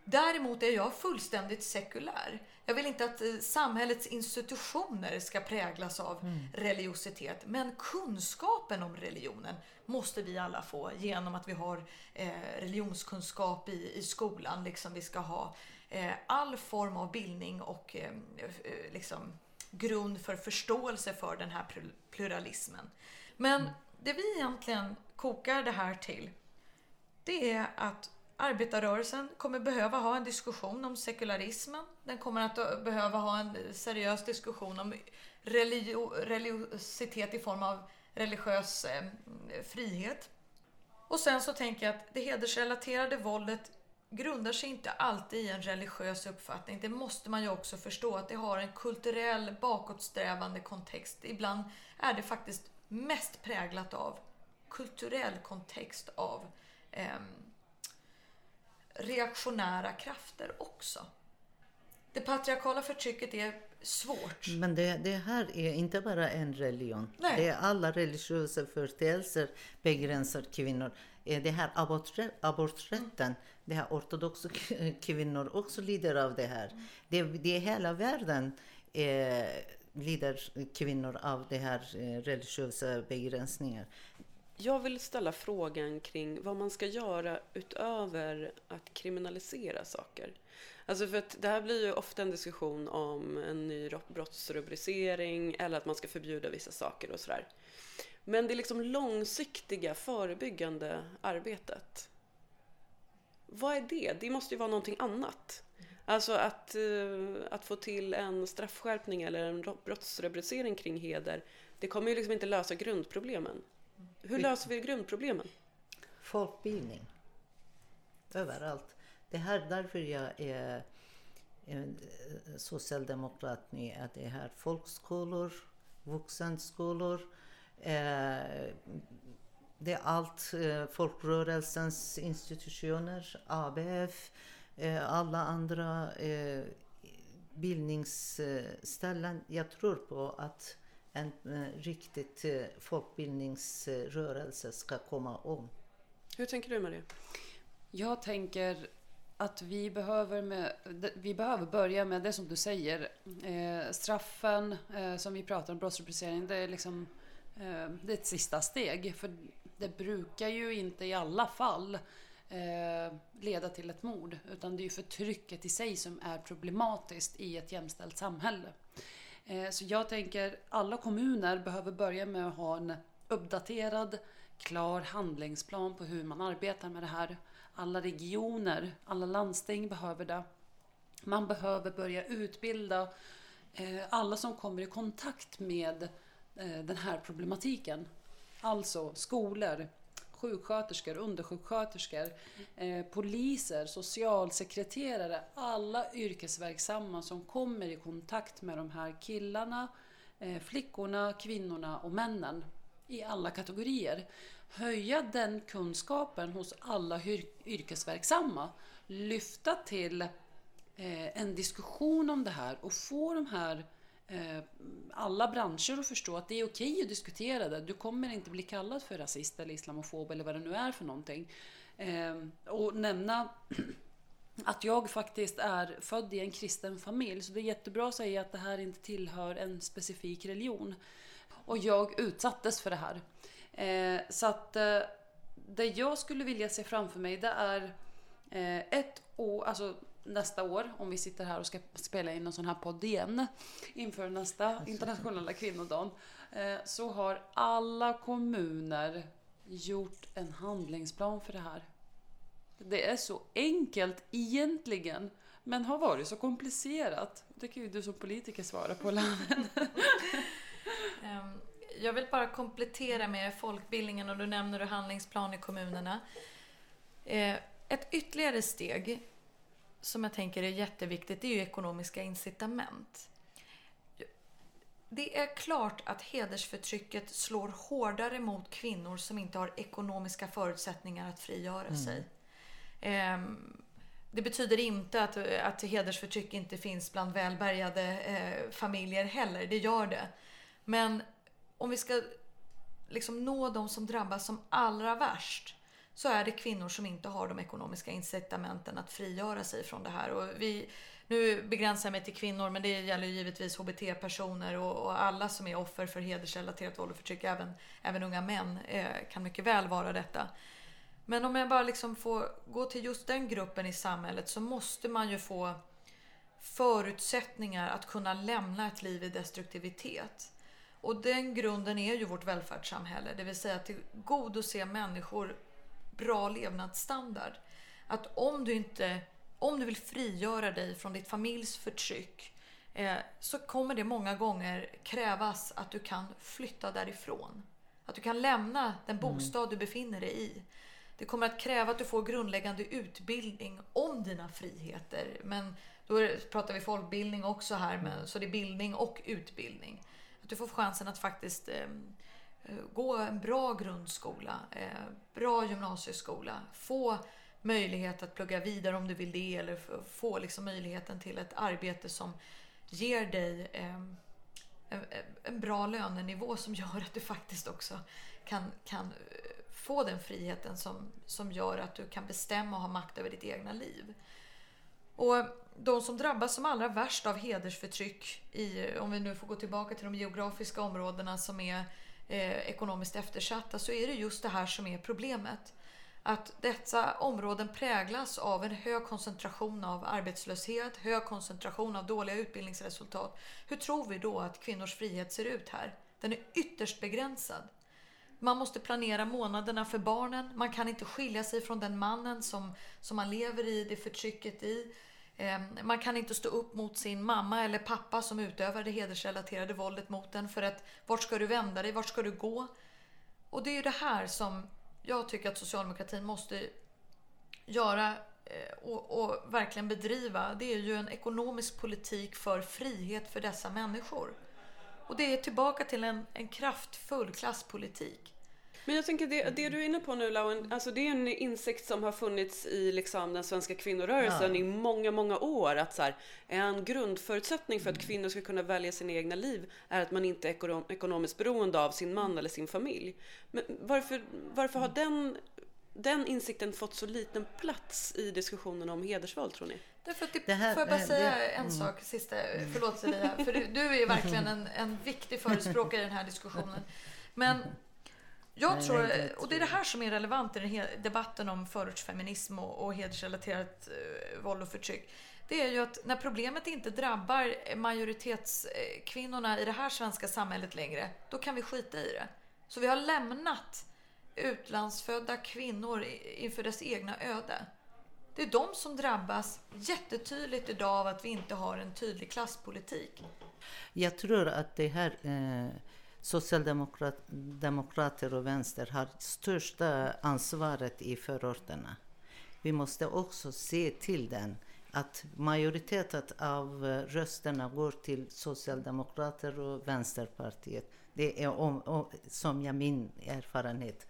Däremot är jag fullständigt sekulär. Jag vill inte att eh, samhällets institutioner ska präglas av mm. religiositet. Men kunskapen om religionen måste vi alla få genom att vi har eh, religionskunskap i, i skolan. Liksom vi ska ha eh, all form av bildning och eh, eh liksom, grund för förståelse för den här pluralismen. Men mm det vi egentligen kokar det här till, det är att arbetarrörelsen kommer behöva ha en diskussion om sekularismen. Den kommer att behöva ha en seriös diskussion om religio religiositet i form av religiös eh, frihet. Och sen så tänker jag att det hedersrelaterade våldet grundar sig inte alltid i en religiös uppfattning. Det måste man ju också förstå att det har en kulturell bakåtsträvande kontext. Ibland är det faktiskt mest präglat av kulturell kontext av eh, reaktionära krafter också. Det patriarkala förtrycket är svårt. Men det, det här är inte bara en religion. Nej. Det är alla religiösa företeelser begränsar kvinnor. Eh, Det här aborträtten, det här ortodoxa kvinnor också lider av det här. Det, det är hela världen eh, lider kvinnor av det här eh, religiösa begränsningar. Jag vill ställa frågan kring vad man ska göra utöver att kriminalisera saker. Alltså för att det här blir ju ofta en diskussion om en ny brottsrubricering eller att man ska förbjuda vissa saker och sådär. Men det liksom långsiktiga förebyggande arbetet. Vad är det? Det måste ju vara någonting annat. Alltså att, eh, att få till en straffskärpning eller en ro- brottsrubricering kring heder, det kommer ju liksom inte lösa grundproblemen. Hur löser vi grundproblemen? Folkbildning. Överallt. Det här därför jag är socialdemokrat med att det här folkskolor, vuxenskolor, eh, det är allt eh, folkrörelsens institutioner, ABF, alla andra eh, bildningsställen. Jag tror på att en eh, riktigt eh, folkbildningsrörelse ska komma om. Hur tänker du Maria? Jag tänker att vi behöver, med, vi behöver börja med det som du säger. Eh, straffen eh, som vi pratar om, brottsrubricering, det är liksom eh, det är ett sista steg. För det brukar ju inte i alla fall eh, leda till ett mord. Utan det är ju förtrycket i sig som är problematiskt i ett jämställt samhälle. Eh, så jag tänker alla kommuner behöver börja med att ha en uppdaterad, klar handlingsplan på hur man arbetar med det här. Alla regioner, alla landsting behöver det. Man behöver börja utbilda eh, alla som kommer i kontakt med eh, den här problematiken. Alltså skolor, sjuksköterskor, undersjuksköterskor, eh, poliser, socialsekreterare, alla yrkesverksamma som kommer i kontakt med de här killarna, eh, flickorna, kvinnorna och männen i alla kategorier. Höja den kunskapen hos alla yrkesverksamma. Lyfta till eh, en diskussion om det här och få de här eh, Eh, alla branscher att förstå att det är okej att diskutera det. Du kommer inte bli kallad för rasist eller islamofob eller vad det nu är för någonting. Ehm, och nämna att jag faktiskt är född i en kristen familj. Så det är jättebra att säga att det här inte tillhör en specifik religion. Och jag utsattes för det här. Eh, så att eh, det jag skulle vilja se framför mig det är ett år, alltså nästa år, om vi sitter här och ska spela in en sån här podd igen inför nästa internationella kvinnodagen, eh, så har alla kommuner gjort en handlingsplan för det här. Det är så enkelt egentligen, men har varit så komplicerat. Det kan ju du som politiker svara på, Laven. Ehm, Jag vill bara komplettera med folkbildningen och du nämner du handlingsplan i kommunerna. Eh, Ett ytterligare steg som jag tänker är jätteviktigt det är ju ekonomiska incitament. Det är klart att hedersförtrycket slår hårdare mot kvinnor som inte har ekonomiska förutsättningar att frigöra sig. Ehm, Det betyder inte att, att hedersförtryck inte finns bland välbärgade eh, familjer heller. Det gör det. Men om vi ska liksom nå de som drabbas som allra värst så är det kvinnor som inte har de ekonomiska incitamenten att frigöra sig från det här. Och vi, nu begränsar jag mig till kvinnor men det gäller ju givetvis HBT-personer och, och alla som är offer för hedersrelaterat våld och förtryck. Även, även unga män eh, kan mycket väl vara detta. Men om jag bara liksom får gå till just den gruppen i samhället så måste man ju få förutsättningar att kunna lämna ett liv i destruktivitet. Och den grunden är ju vårt välfärdssamhälle, det vill säga att tillgodose människor bra levnadsstandard. Att om du inte, om du vill frigöra dig från ditt familjs förtryck eh, så kommer det många gånger krävas att du kan flytta därifrån. Att du kan lämna den bostad du befinner dig i. Det kommer att kräva att du får grundläggande utbildning om dina friheter. Men då pratar vi folkbildning också här, men, så det är bildning och utbildning. Att du får chansen att faktiskt eh, Eh, gå en bra grundskola, eh, bra gymnasieskola, få möjlighet att plugga vidare om du vill det eller få liksom möjligheten till ett arbete som ger dig eh, en, bra lönenivå som gör att du faktiskt också kan, kan få den friheten som, som gör att du kan bestämma och ha makt över ditt egna liv. Och de som drabbas som allra värst av hedersförtryck, i, om vi nu får gå tillbaka till de geografiska områdena som är eh, ekonomiskt eftersatta, så är det just det här som är problemet. Att dessa områden präglas av en hög koncentration av arbetslöshet, hög koncentration av dåliga utbildningsresultat. Hur tror vi då att kvinnors frihet ser ut här? Den är ytterst begränsad. Man måste planera månaderna för barnen. Man kan inte skilja sig från den mannen som, som man lever i, det förtrycket i. Ehm, man kan inte stå upp mot sin mamma eller pappa som utövar det hedersrelaterade våldet mot en. För att vart ska du vända dig? Vart ska du gå? Och det är ju det här som jag tycker att socialdemokratin måste göra eh, och, och verkligen bedriva. Det är ju en ekonomisk politik för frihet för dessa människor. Och det är tillbaka till en, en kraftfull klasspolitik. Men jag tänker det, det du är inne på nu Lauen, alltså det är en insikt som har funnits i liksom den svenska kvinnorörelsen Ja. i många, många år. Att så här, en grundförutsättning för att kvinnor ska kunna välja sina egna liv är att man inte är ekonom- ekonomiskt beroende av sin man eller sin familj. Men varför, varför har den, den insikten fått så liten plats i diskussionen om hedersvåld tror ni? Därför att det, Det här- får jag bara säga det- en sak, sista, förlåt Celia, för du, du är verkligen en, en viktig förespråkare i den här diskussionen. Men jag Nej, tror, och det är det här som är relevant i debatten om förortsfeminism och, och hedersrelaterat eh, våld och förtryck. Det är ju att när problemet inte drabbar majoritetskvinnorna i det här svenska samhället längre, då kan vi skita i det. Så vi har lämnat utlandsfödda kvinnor inför dess egna öde. Det är de som drabbas jättetydligt idag av att vi inte har en tydlig klasspolitik. Jag tror att det här eh, socialdemokrater och vänster har största ansvaret i förorterna. Vi måste också se till den att majoriteten av rösterna går till Socialdemokrater och Vänsterpartiet. Det är om, om, som jag min erfarenhet.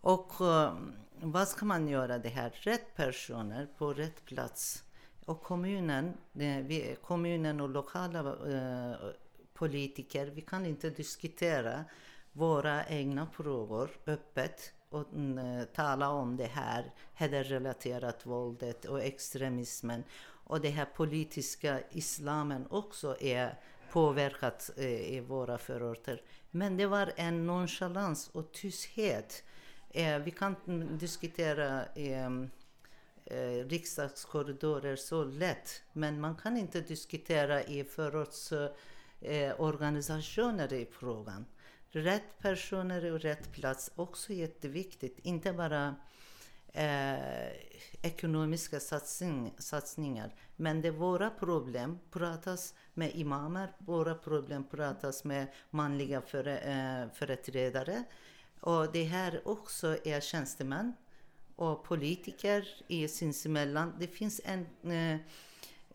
Och eh, vad ska man göra det här? Rätt personer på rätt plats. Och kommunen, det, vi, kommunen och lokala eh, politiker, vi kan inte diskutera våra egna frågor öppet och mm, tala om det här hedersrelaterat våldet och extremismen. Och det här politiska islamen också är påverkat eh, i våra förorter. Men det var en nonchalans och tysthet. Eh, vi kan mm, diskutera ehm, eh, riksdagskorridorer så lätt. Men man kan inte diskutera i förorts eh, organisationer i frågan. Rätt personer och rätt plats också jätteviktigt. Inte bara eh, ekonomiska satsning, satsningar. Men det är våra problem pratas med imamer, våra problem pratas med manliga före, eh, företrädare. Och det här också är tjänstemän och politiker i sinsemellan. Det finns en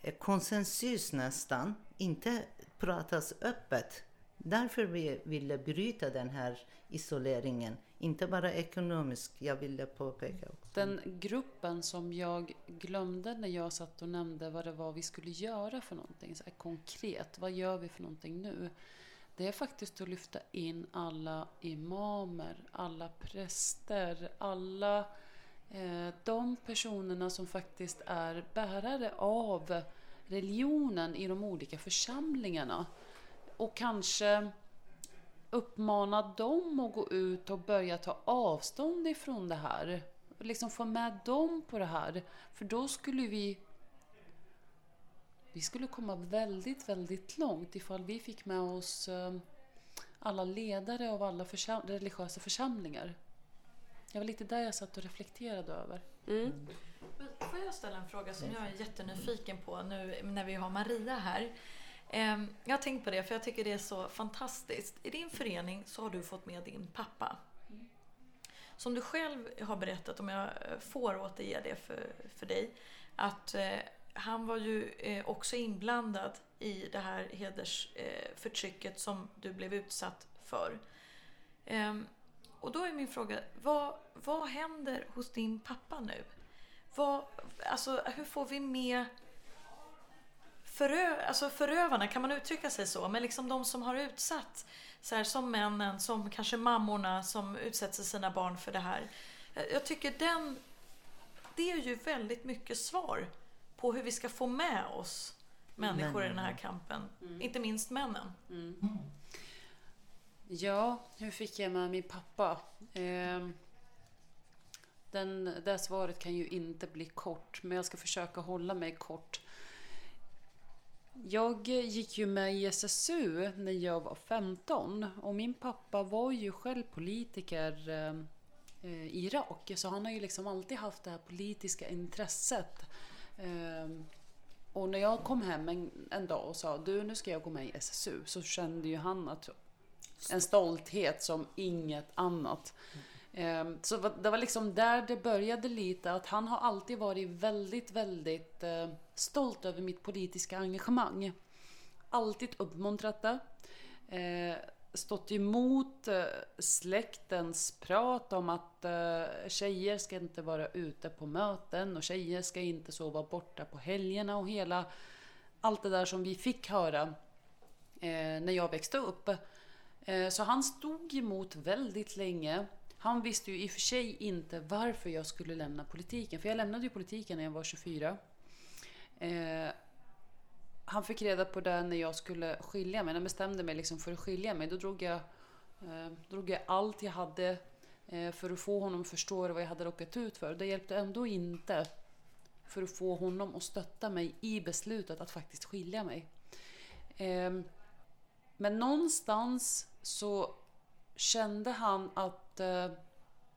eh, konsensus nästan, inte pratas öppet. Därför vi ville bryta den här isoleringen, inte bara ekonomiskt, jag ville påpeka också. Den gruppen som jag glömde när jag satt och nämnde vad det var vi skulle göra för någonting, så här konkret, vad gör vi för någonting nu? Det är faktiskt att lyfta in alla imamer, alla präster, alla eh, de personerna som faktiskt är bärare av religionen i de olika församlingarna. Och kanske uppmana dem att gå ut och börja ta avstånd ifrån det här. Liksom få med dem på det här. För då skulle vi vi skulle komma väldigt, väldigt långt ifall vi fick med oss eh, alla ledare av alla försam- religiösa församlingar. Det var lite där jag satt och reflekterade över. Mm. Men får jag ställa en fråga som jag är jättenyfiken på nu när vi har Maria här? Ehm, jag har tänkt på det för jag tycker det är så fantastiskt. I din förening så har du fått med din pappa. Som du själv har berättat, om jag får återge det för, för dig, att eh, han var ju eh, också inblandad i det här hedersförtrycket eh, som du blev utsatt för. Ehm, och då är min fråga, vad, vad händer hos din pappa nu? Vad, alltså, hur får vi med förö, alltså förövarna, kan man uttrycka sig så? Men liksom de som har utsatt, så här, som männen, som kanske mammorna som utsätter sina barn för det här. Jag tycker den, det är ju väldigt mycket svar på hur vi ska få med oss människor männen. i den här kampen. Mm. Inte minst männen. Mm. Ja, hur fick jag med min pappa? Eh, den, det svaret kan ju inte bli kort, men jag ska försöka hålla mig kort. Jag gick ju med i SSU när jag var 15 och min pappa var ju själv politiker eh, i Irak. Så han har ju liksom alltid haft det här politiska intresset. Ehm, och när jag kom hem en, en dag och sa du nu ska jag gå med i SSU så kände ju han att en stolthet som inget annat. Mm. Ehm, så det var liksom där det började lite, att han har alltid varit väldigt, väldigt eh, stolt över mitt politiska engagemang. Alltid uppmuntrat det. Eh, stått emot eh, släktens prat om att eh, tjejer ska inte vara ute på möten och tjejer ska inte sova borta på helgerna och hela allt det där som vi fick höra eh, när jag växte upp. Eh, så han stod emot väldigt länge. Han visste ju i och för sig inte varför jag skulle lämna politiken. För jag lämnade ju politiken när jag var 24. Eh, han fick reda på det när jag skulle skilja mig. När jag bestämde mig liksom för att skilja mig. Då drog jag, eh, drog jag allt jag hade eh, för att få honom att förstå vad jag hade råkat ut för. Det hjälpte ändå inte för att få honom att stötta mig i beslutet att faktiskt skilja mig. Eh, men någonstans så kände han att eh,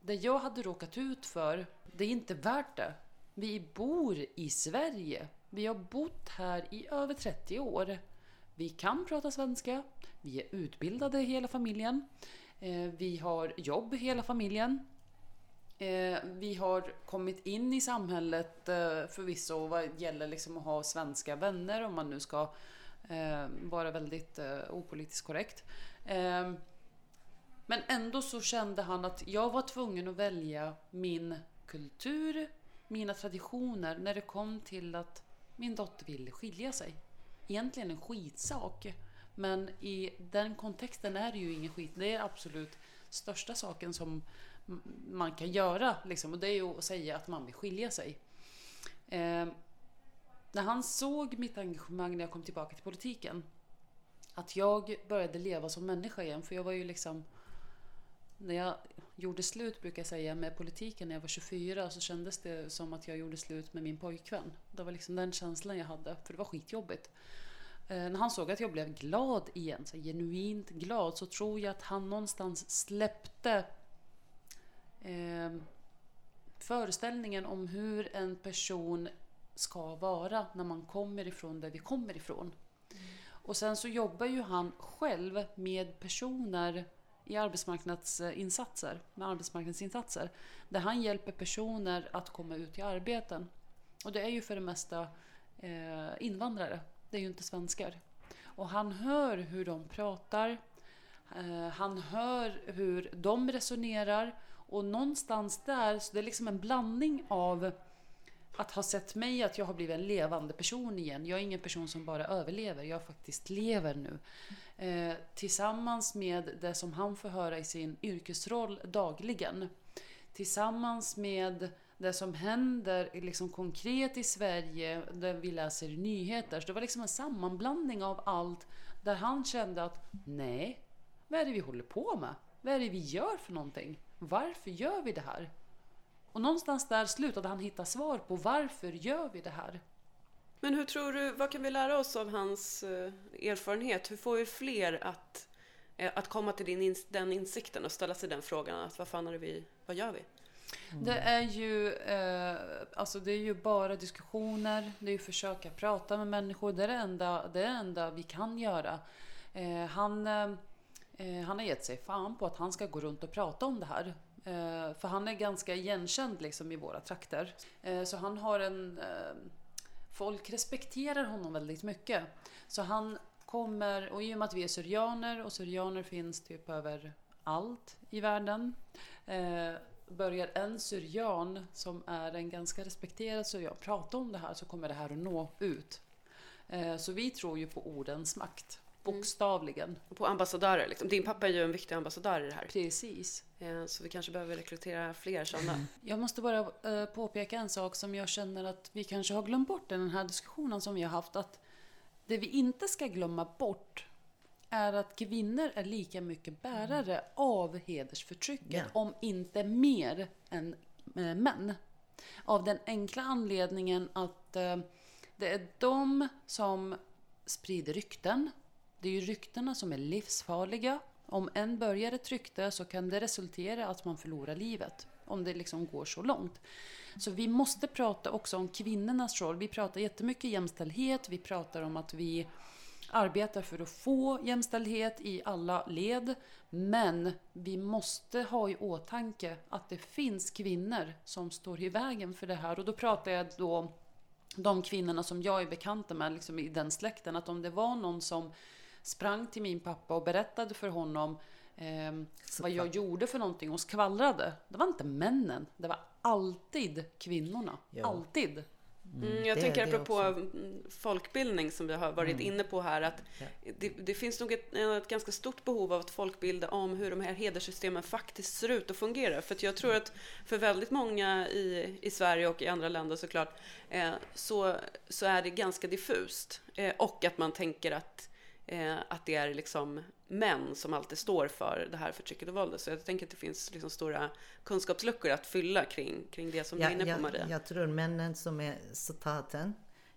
det jag hade råkat ut för, det är inte värt det. Vi bor i Sverige. Vi har bott här i över 30 år. Vi kan prata svenska. Vi är utbildade hela familjen. Eh, vi har jobb hela familjen. Eh, vi har kommit in i samhället eh, förvisso vad gäller liksom att ha svenska vänner om man nu ska eh, vara väldigt eh, opolitiskt korrekt. Eh, men ändå så kände han att jag var tvungen att välja min kultur, mina traditioner när det kom till att min dotter ville skilja sig. Egentligen en skitsak. Men i den kontexten är det ju ingen skit. Det är absolut största saken som man kan göra. Liksom. Och det är ju att säga att man vill skilja sig. Eh, när han såg mitt engagemang när jag kom tillbaka till politiken. Att jag började leva som människa igen. För jag var ju liksom... När jag gjorde slut, brukar jag säga, med politiken när jag var 24 så kändes det som att jag gjorde slut med min pojkvän. Det var liksom den känslan jag hade, för det var skitjobbigt. Eh, när han såg att jag blev glad igen, så genuint glad, så tror jag att han någonstans släppte eh, föreställningen om hur en person ska vara när man kommer ifrån där vi kommer ifrån. Mm. Och sen så jobbar ju han själv med personer i arbetsmarknadsinsatser, med arbetsmarknadsinsatser. Där han hjälper personer att komma ut i arbeten. Och det är ju för det mesta eh, invandrare, det är ju inte svenskar. Och han hör hur de pratar, eh, han hör hur de resonerar och någonstans där, så det är liksom en blandning av att ha sett mig, att jag har blivit en levande person igen. Jag är ingen person som bara överlever, jag faktiskt lever nu. Eh, tillsammans med det som han får höra i sin yrkesroll dagligen. Tillsammans med det som händer liksom konkret i Sverige, där vi läser nyheter. Så det var liksom en sammanblandning av allt där han kände att nej, vad är det vi håller på med? Vad är det vi gör för någonting? Varför gör vi det här? Och någonstans där slutade han hitta svar på varför gör vi det här? Men hur tror du, vad kan vi lära oss av hans eh, erfarenhet? Hur får vi fler att, eh, att komma till din, den insikten och ställa sig den frågan att vad fan är det vi, vad gör vi? Det är ju eh, alltså det är ju bara diskussioner, det är ju försöka prata med människor. Det är det enda, det är det enda vi kan göra. Eh, han, eh, eh han har gett sig fan på att han ska gå runt och prata om det här. Eh, för han är ganska igenkänd liksom i våra trakter. Eh, så han har en... Eh, folk respekterar honom väldigt mycket. Så han kommer, och i och med att vi är syrianer och syrianer finns typ över allt i världen eh, börjar en syrian som är en ganska respekterad syrian prata om det här så kommer det här att nå ut. Eh, så vi tror ju på ordens makt. Mm. Bokstavligen. Och på ambassadörer. Liksom. Din pappa är ju en viktig ambassadör i det här. Precis. Eh, så vi kanske behöver rekrytera fler sådana. Mm. Jag måste bara eh, påpeka en sak som jag känner att vi kanske har glömt bort i den här diskussionen som vi har haft. Att det vi inte ska glömma bort är att kvinnor är lika mycket bärare mm. av hedersförtrycket, yeah. om inte mer än äh, män. Av den enkla anledningen att det är de som sprider rykten. Det är ju ryktena som är livsfarliga. Om en börjar ett rykte så kan det resultera att man förlorar livet. Om det liksom går så långt. Så vi måste prata också om kvinnornas roll. Vi pratar jättemycket jämställdhet. Vi pratar om att vi arbetar för att få jämställdhet i alla led. Men vi måste ha i åtanke att det finns kvinnor som står i vägen för det här. Och då pratar jag då de kvinnorna som jag är bekanta med liksom i den släkten. Att om det var någon som sprang till min pappa och berättade för honom eh, vad jag gjorde för någonting och skvallrade. Det var inte männen, det var alltid kvinnorna. Ja. Alltid. Mm, mm, jag det, tänker apropå också. folkbildning som vi har varit mm. inne på här att ja. det, det, finns nog ett, ett, ganska stort behov av att folkbilda om hur de här hederssystemen faktiskt ser ut och fungerar. För jag tror att för väldigt många i, i Sverige och i andra länder såklart eh, så, så är det ganska diffust. Eh, och att man tänker att, eh, att det är liksom män som alltid står för det här förtrycket och våldet. Så jag tänker att det finns liksom stora kunskapsluckor att fylla kring, kring det som ja, du är inne på Maria. Jag tror männen som är staten,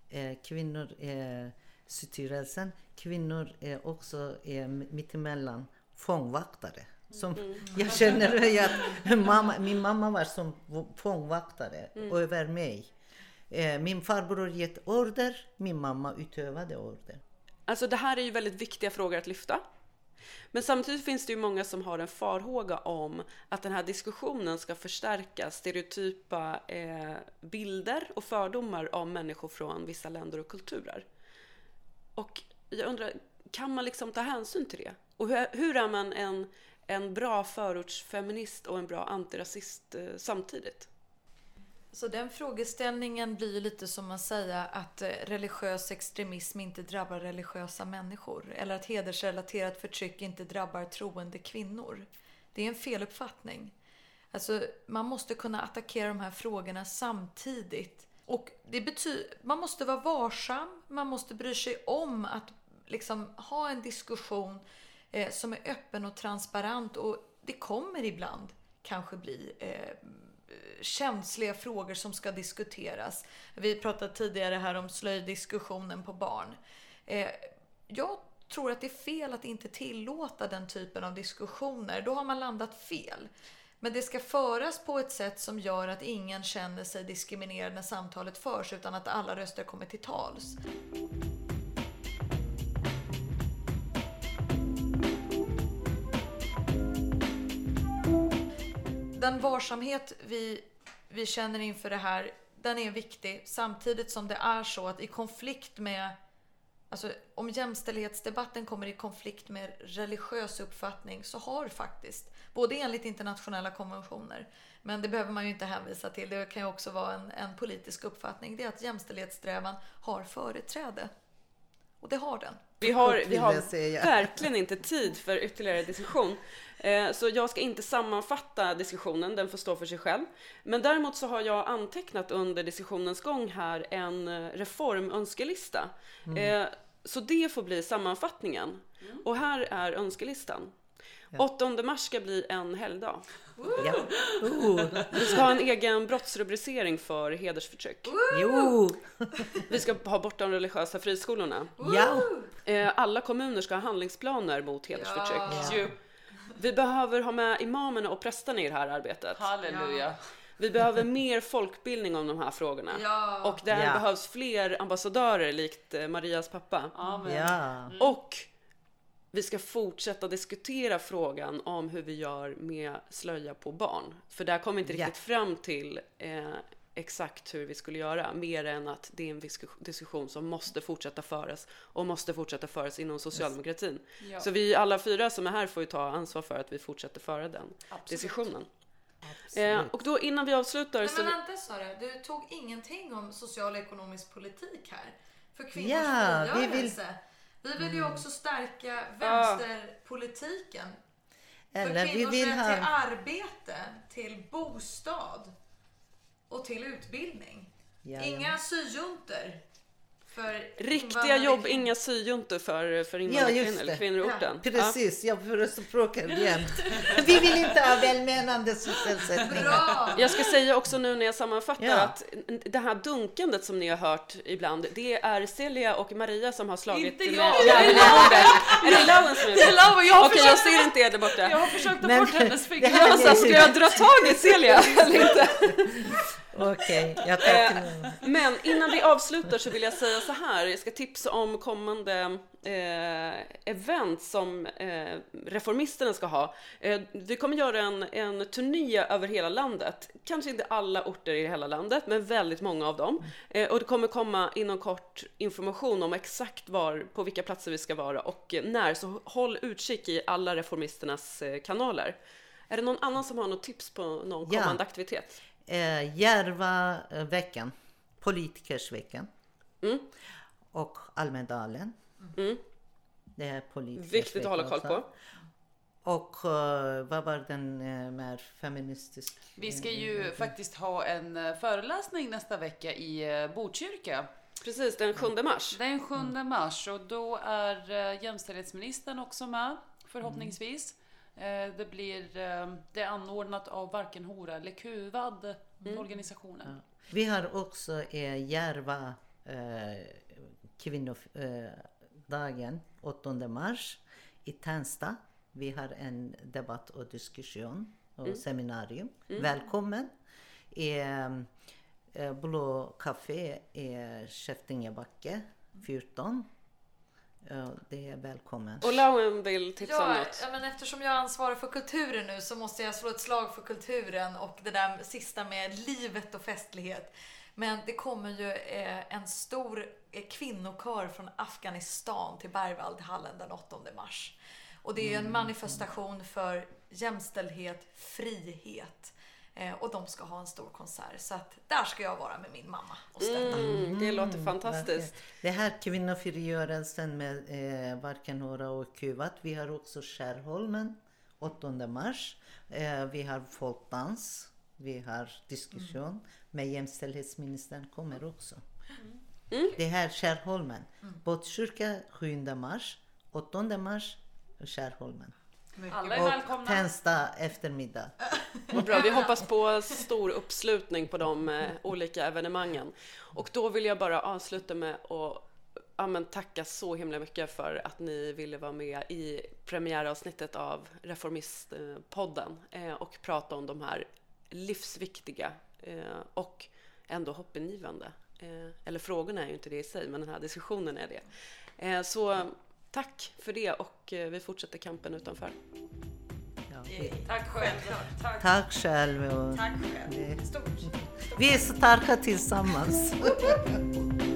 eh, kvinnor är styrelsen, kvinnor är också är mittemellan fångvaktare. Som mm. Jag känner att mamma, min mamma var som fångvaktare mm. över mig. Eh, min farbror gett order, min mamma utövade order. Alltså det här är ju väldigt viktiga frågor att lyfta. Men samtidigt finns det ju många som har en farhåga om att den här diskussionen ska förstärka stereotypa eh, bilder och fördomar om människor från vissa länder och kulturer. Och jag undrar, kan man liksom ta hänsyn till det? Och hur, hur är man en, en bra förortsfeminist och en bra antirasist eh, samtidigt? Så den frågeställningen blir lite som att säga att eh, religiös extremism inte drabbar religiösa människor. Eller att hedersrelaterat förtryck inte drabbar troende kvinnor. Det är en feluppfattning. Alltså, man måste kunna attackera de här frågorna samtidigt. Och det betyder, man måste vara varsam, man måste bry sig om att liksom ha en diskussion eh, som är öppen och transparent. Och det kommer ibland kanske bli eh, Eh, känsliga frågor som ska diskuteras. Vi pratade tidigare här om slöjdiskussionen på barn. Eh, jag tror att det är fel att inte tillåta den typen av diskussioner. Då har man landat fel. Men det ska föras på ett sätt som gör att ingen känner sig diskriminerad när samtalet förs utan att alla röster kommer till tals. Den varsamhet vi, vi känner inför det här, den är viktig. Samtidigt som det är så att i konflikt med Alltså om jämställdhetsdebatten kommer i konflikt med religiös uppfattning så har faktiskt, både enligt internationella konventioner, men det behöver man ju inte hänvisa till, det kan ju också vara en, en politisk uppfattning, det är att jämställdhetssträvan har företräde. Och det har den. Vi har, vi har verkligen inte tid för ytterligare diskussion. Eh, så jag ska inte sammanfatta diskussionen, den får stå för sig själv. Men däremot så har jag antecknat under diskussionens gång här en eh, reformönskelista. Mm. Eh, så det får bli sammanfattningen. Mm. Och här är önskelistan. 8 mars ska bli en helgdag. Ja. Vi ska ha en egen brottsrubricering för hedersförtryck. Jo. Vi ska ha bort de religiösa friskolorna. Ja. Alla kommuner ska ha handlingsplaner mot hedersförtryck. Ja. Vi behöver ha med imamerna och prästerna i det här arbetet. Halleluja. Vi behöver mer folkbildning om de här frågorna. Ja. Och där Ja. behövs fler ambassadörer likt eh, Marias pappa. Amen. Ja. Och vi ska fortsätta diskutera frågan om hur vi gör med slöja på barn. För där kom vi inte riktigt fram till eh, exakt hur vi skulle göra. Mer än att det är en diskus- diskussion som måste fortsätta föras och måste fortsätta föras inom socialdemokratin. Ja. Så vi alla fyra som är här får ju ta ansvar för att vi fortsätter föra den Absolut. diskussionen. Eh, och då innan vi avslutar Nej, så... men vänta Sara, du tog ingenting om social och ekonomisk politik här. För kvinnors Ja, vi frigörelse. Vi vill, ju också stärka vänsterpolitiken. För Eller vi kvinnors vill rätt till arbete, till bostad och till utbildning. Ja, Inga syjuntor för Riktiga jobb, kvinnor. inga syjuntor för, för Ja, invandrarkvinnor just eller det. kvinnor i Ja. orten. Precis, jag förespråkar jämt. Vi vill inte ha välmenande sysselsättning. Bra! Jag ska säga också nu när jag sammanfattar Ja. att det här dunkandet som ni har hört ibland, det är Celia och Maria som har slagit Inte med jag. Är det Lauen som är Det är Laura, jag har Okej, jag försökt- ser inte er där borta. Jag har försökt ta bort hennes det fingrar. Alltså, ska jag dra tag i Celia eller inte? Okej, jag tar Eh, till... Men innan vi avslutar så vill jag säga så här. Jag ska tipsa om kommande eh, event som eh, Reformisterna ska ha. Eh, vi kommer göra en, en turné över hela landet. Kanske inte alla orter i hela landet, men väldigt många av dem. Eh, och det kommer komma inom kort information om exakt var, på vilka platser vi ska vara och eh, när. Så håll utkik i alla Reformisternas eh, kanaler. Är det någon annan som har något tips på någon Ja. kommande aktivitet? Eh, Järvaveckan, politikersveckan Mm. och Almedalen. Mm. Det är politikers Viktigt att hålla koll på. Och eh, vad var den eh, mer feministisk? Vi ska ju faktiskt ha en eh, föreläsning nästa vecka i Botkyrka. Precis, den 7 mars. Den 7 mars och då är jämställdhetsministern också med förhoppningsvis. Eh, Det blir eh, det är anordnat av varken hora eller kuvad organisationen. Vi har också eh, Järva eh, kvinnodagen 8 mars i Tensta. Vi har en debatt och diskussion och seminarium. Välkommen! Eh, eh, Blå Café i Käftingebacke 14. Ja, det är välkommen. Och Lauen vill tipsa om Ja, något. ja, men eftersom jag ansvarar för kulturen nu så måste jag slå ett slag för kulturen och det där sista med livet och festlighet. Men det kommer ju eh, en stor eh, kvinnokör från Afghanistan till Berwaldhallen den 8 mars. Och det är ju en manifestation för jämställdhet, frihet. Eh, och de ska ha en stor konsert. Så att där ska jag vara med min mamma och stötta. Mm, det låter fantastiskt. Det här kvinnofrigörelsen med eh, Varken hora och kuvat. Vi har också Skärholmen 8 mars. Eh, vi har folkdans. Vi har diskussion. Men jämställdhetsministern kommer också. Det här Skärholmen. Botkyrka 7 mars. 8 mars Skärholmen. Alla är Och välkomna. Tensta eftermiddag. Vad bra. Vi hoppas på stor uppslutning på de eh, olika evenemangen. Och då vill jag bara avsluta med att ja, men tacka så himla mycket för att ni ville vara med i premiäravsnittet av Reformistpodden eh, och prata om de här livsviktiga eh, och ändå hoppingivande. Eller frågorna är ju inte det i sig, men den här diskussionen är det. Så tack för det och eh, vi fortsätter kampen utanför. Ja, Tack själv. Tack. tack själv. Tack själv. vi är starka tillsammans.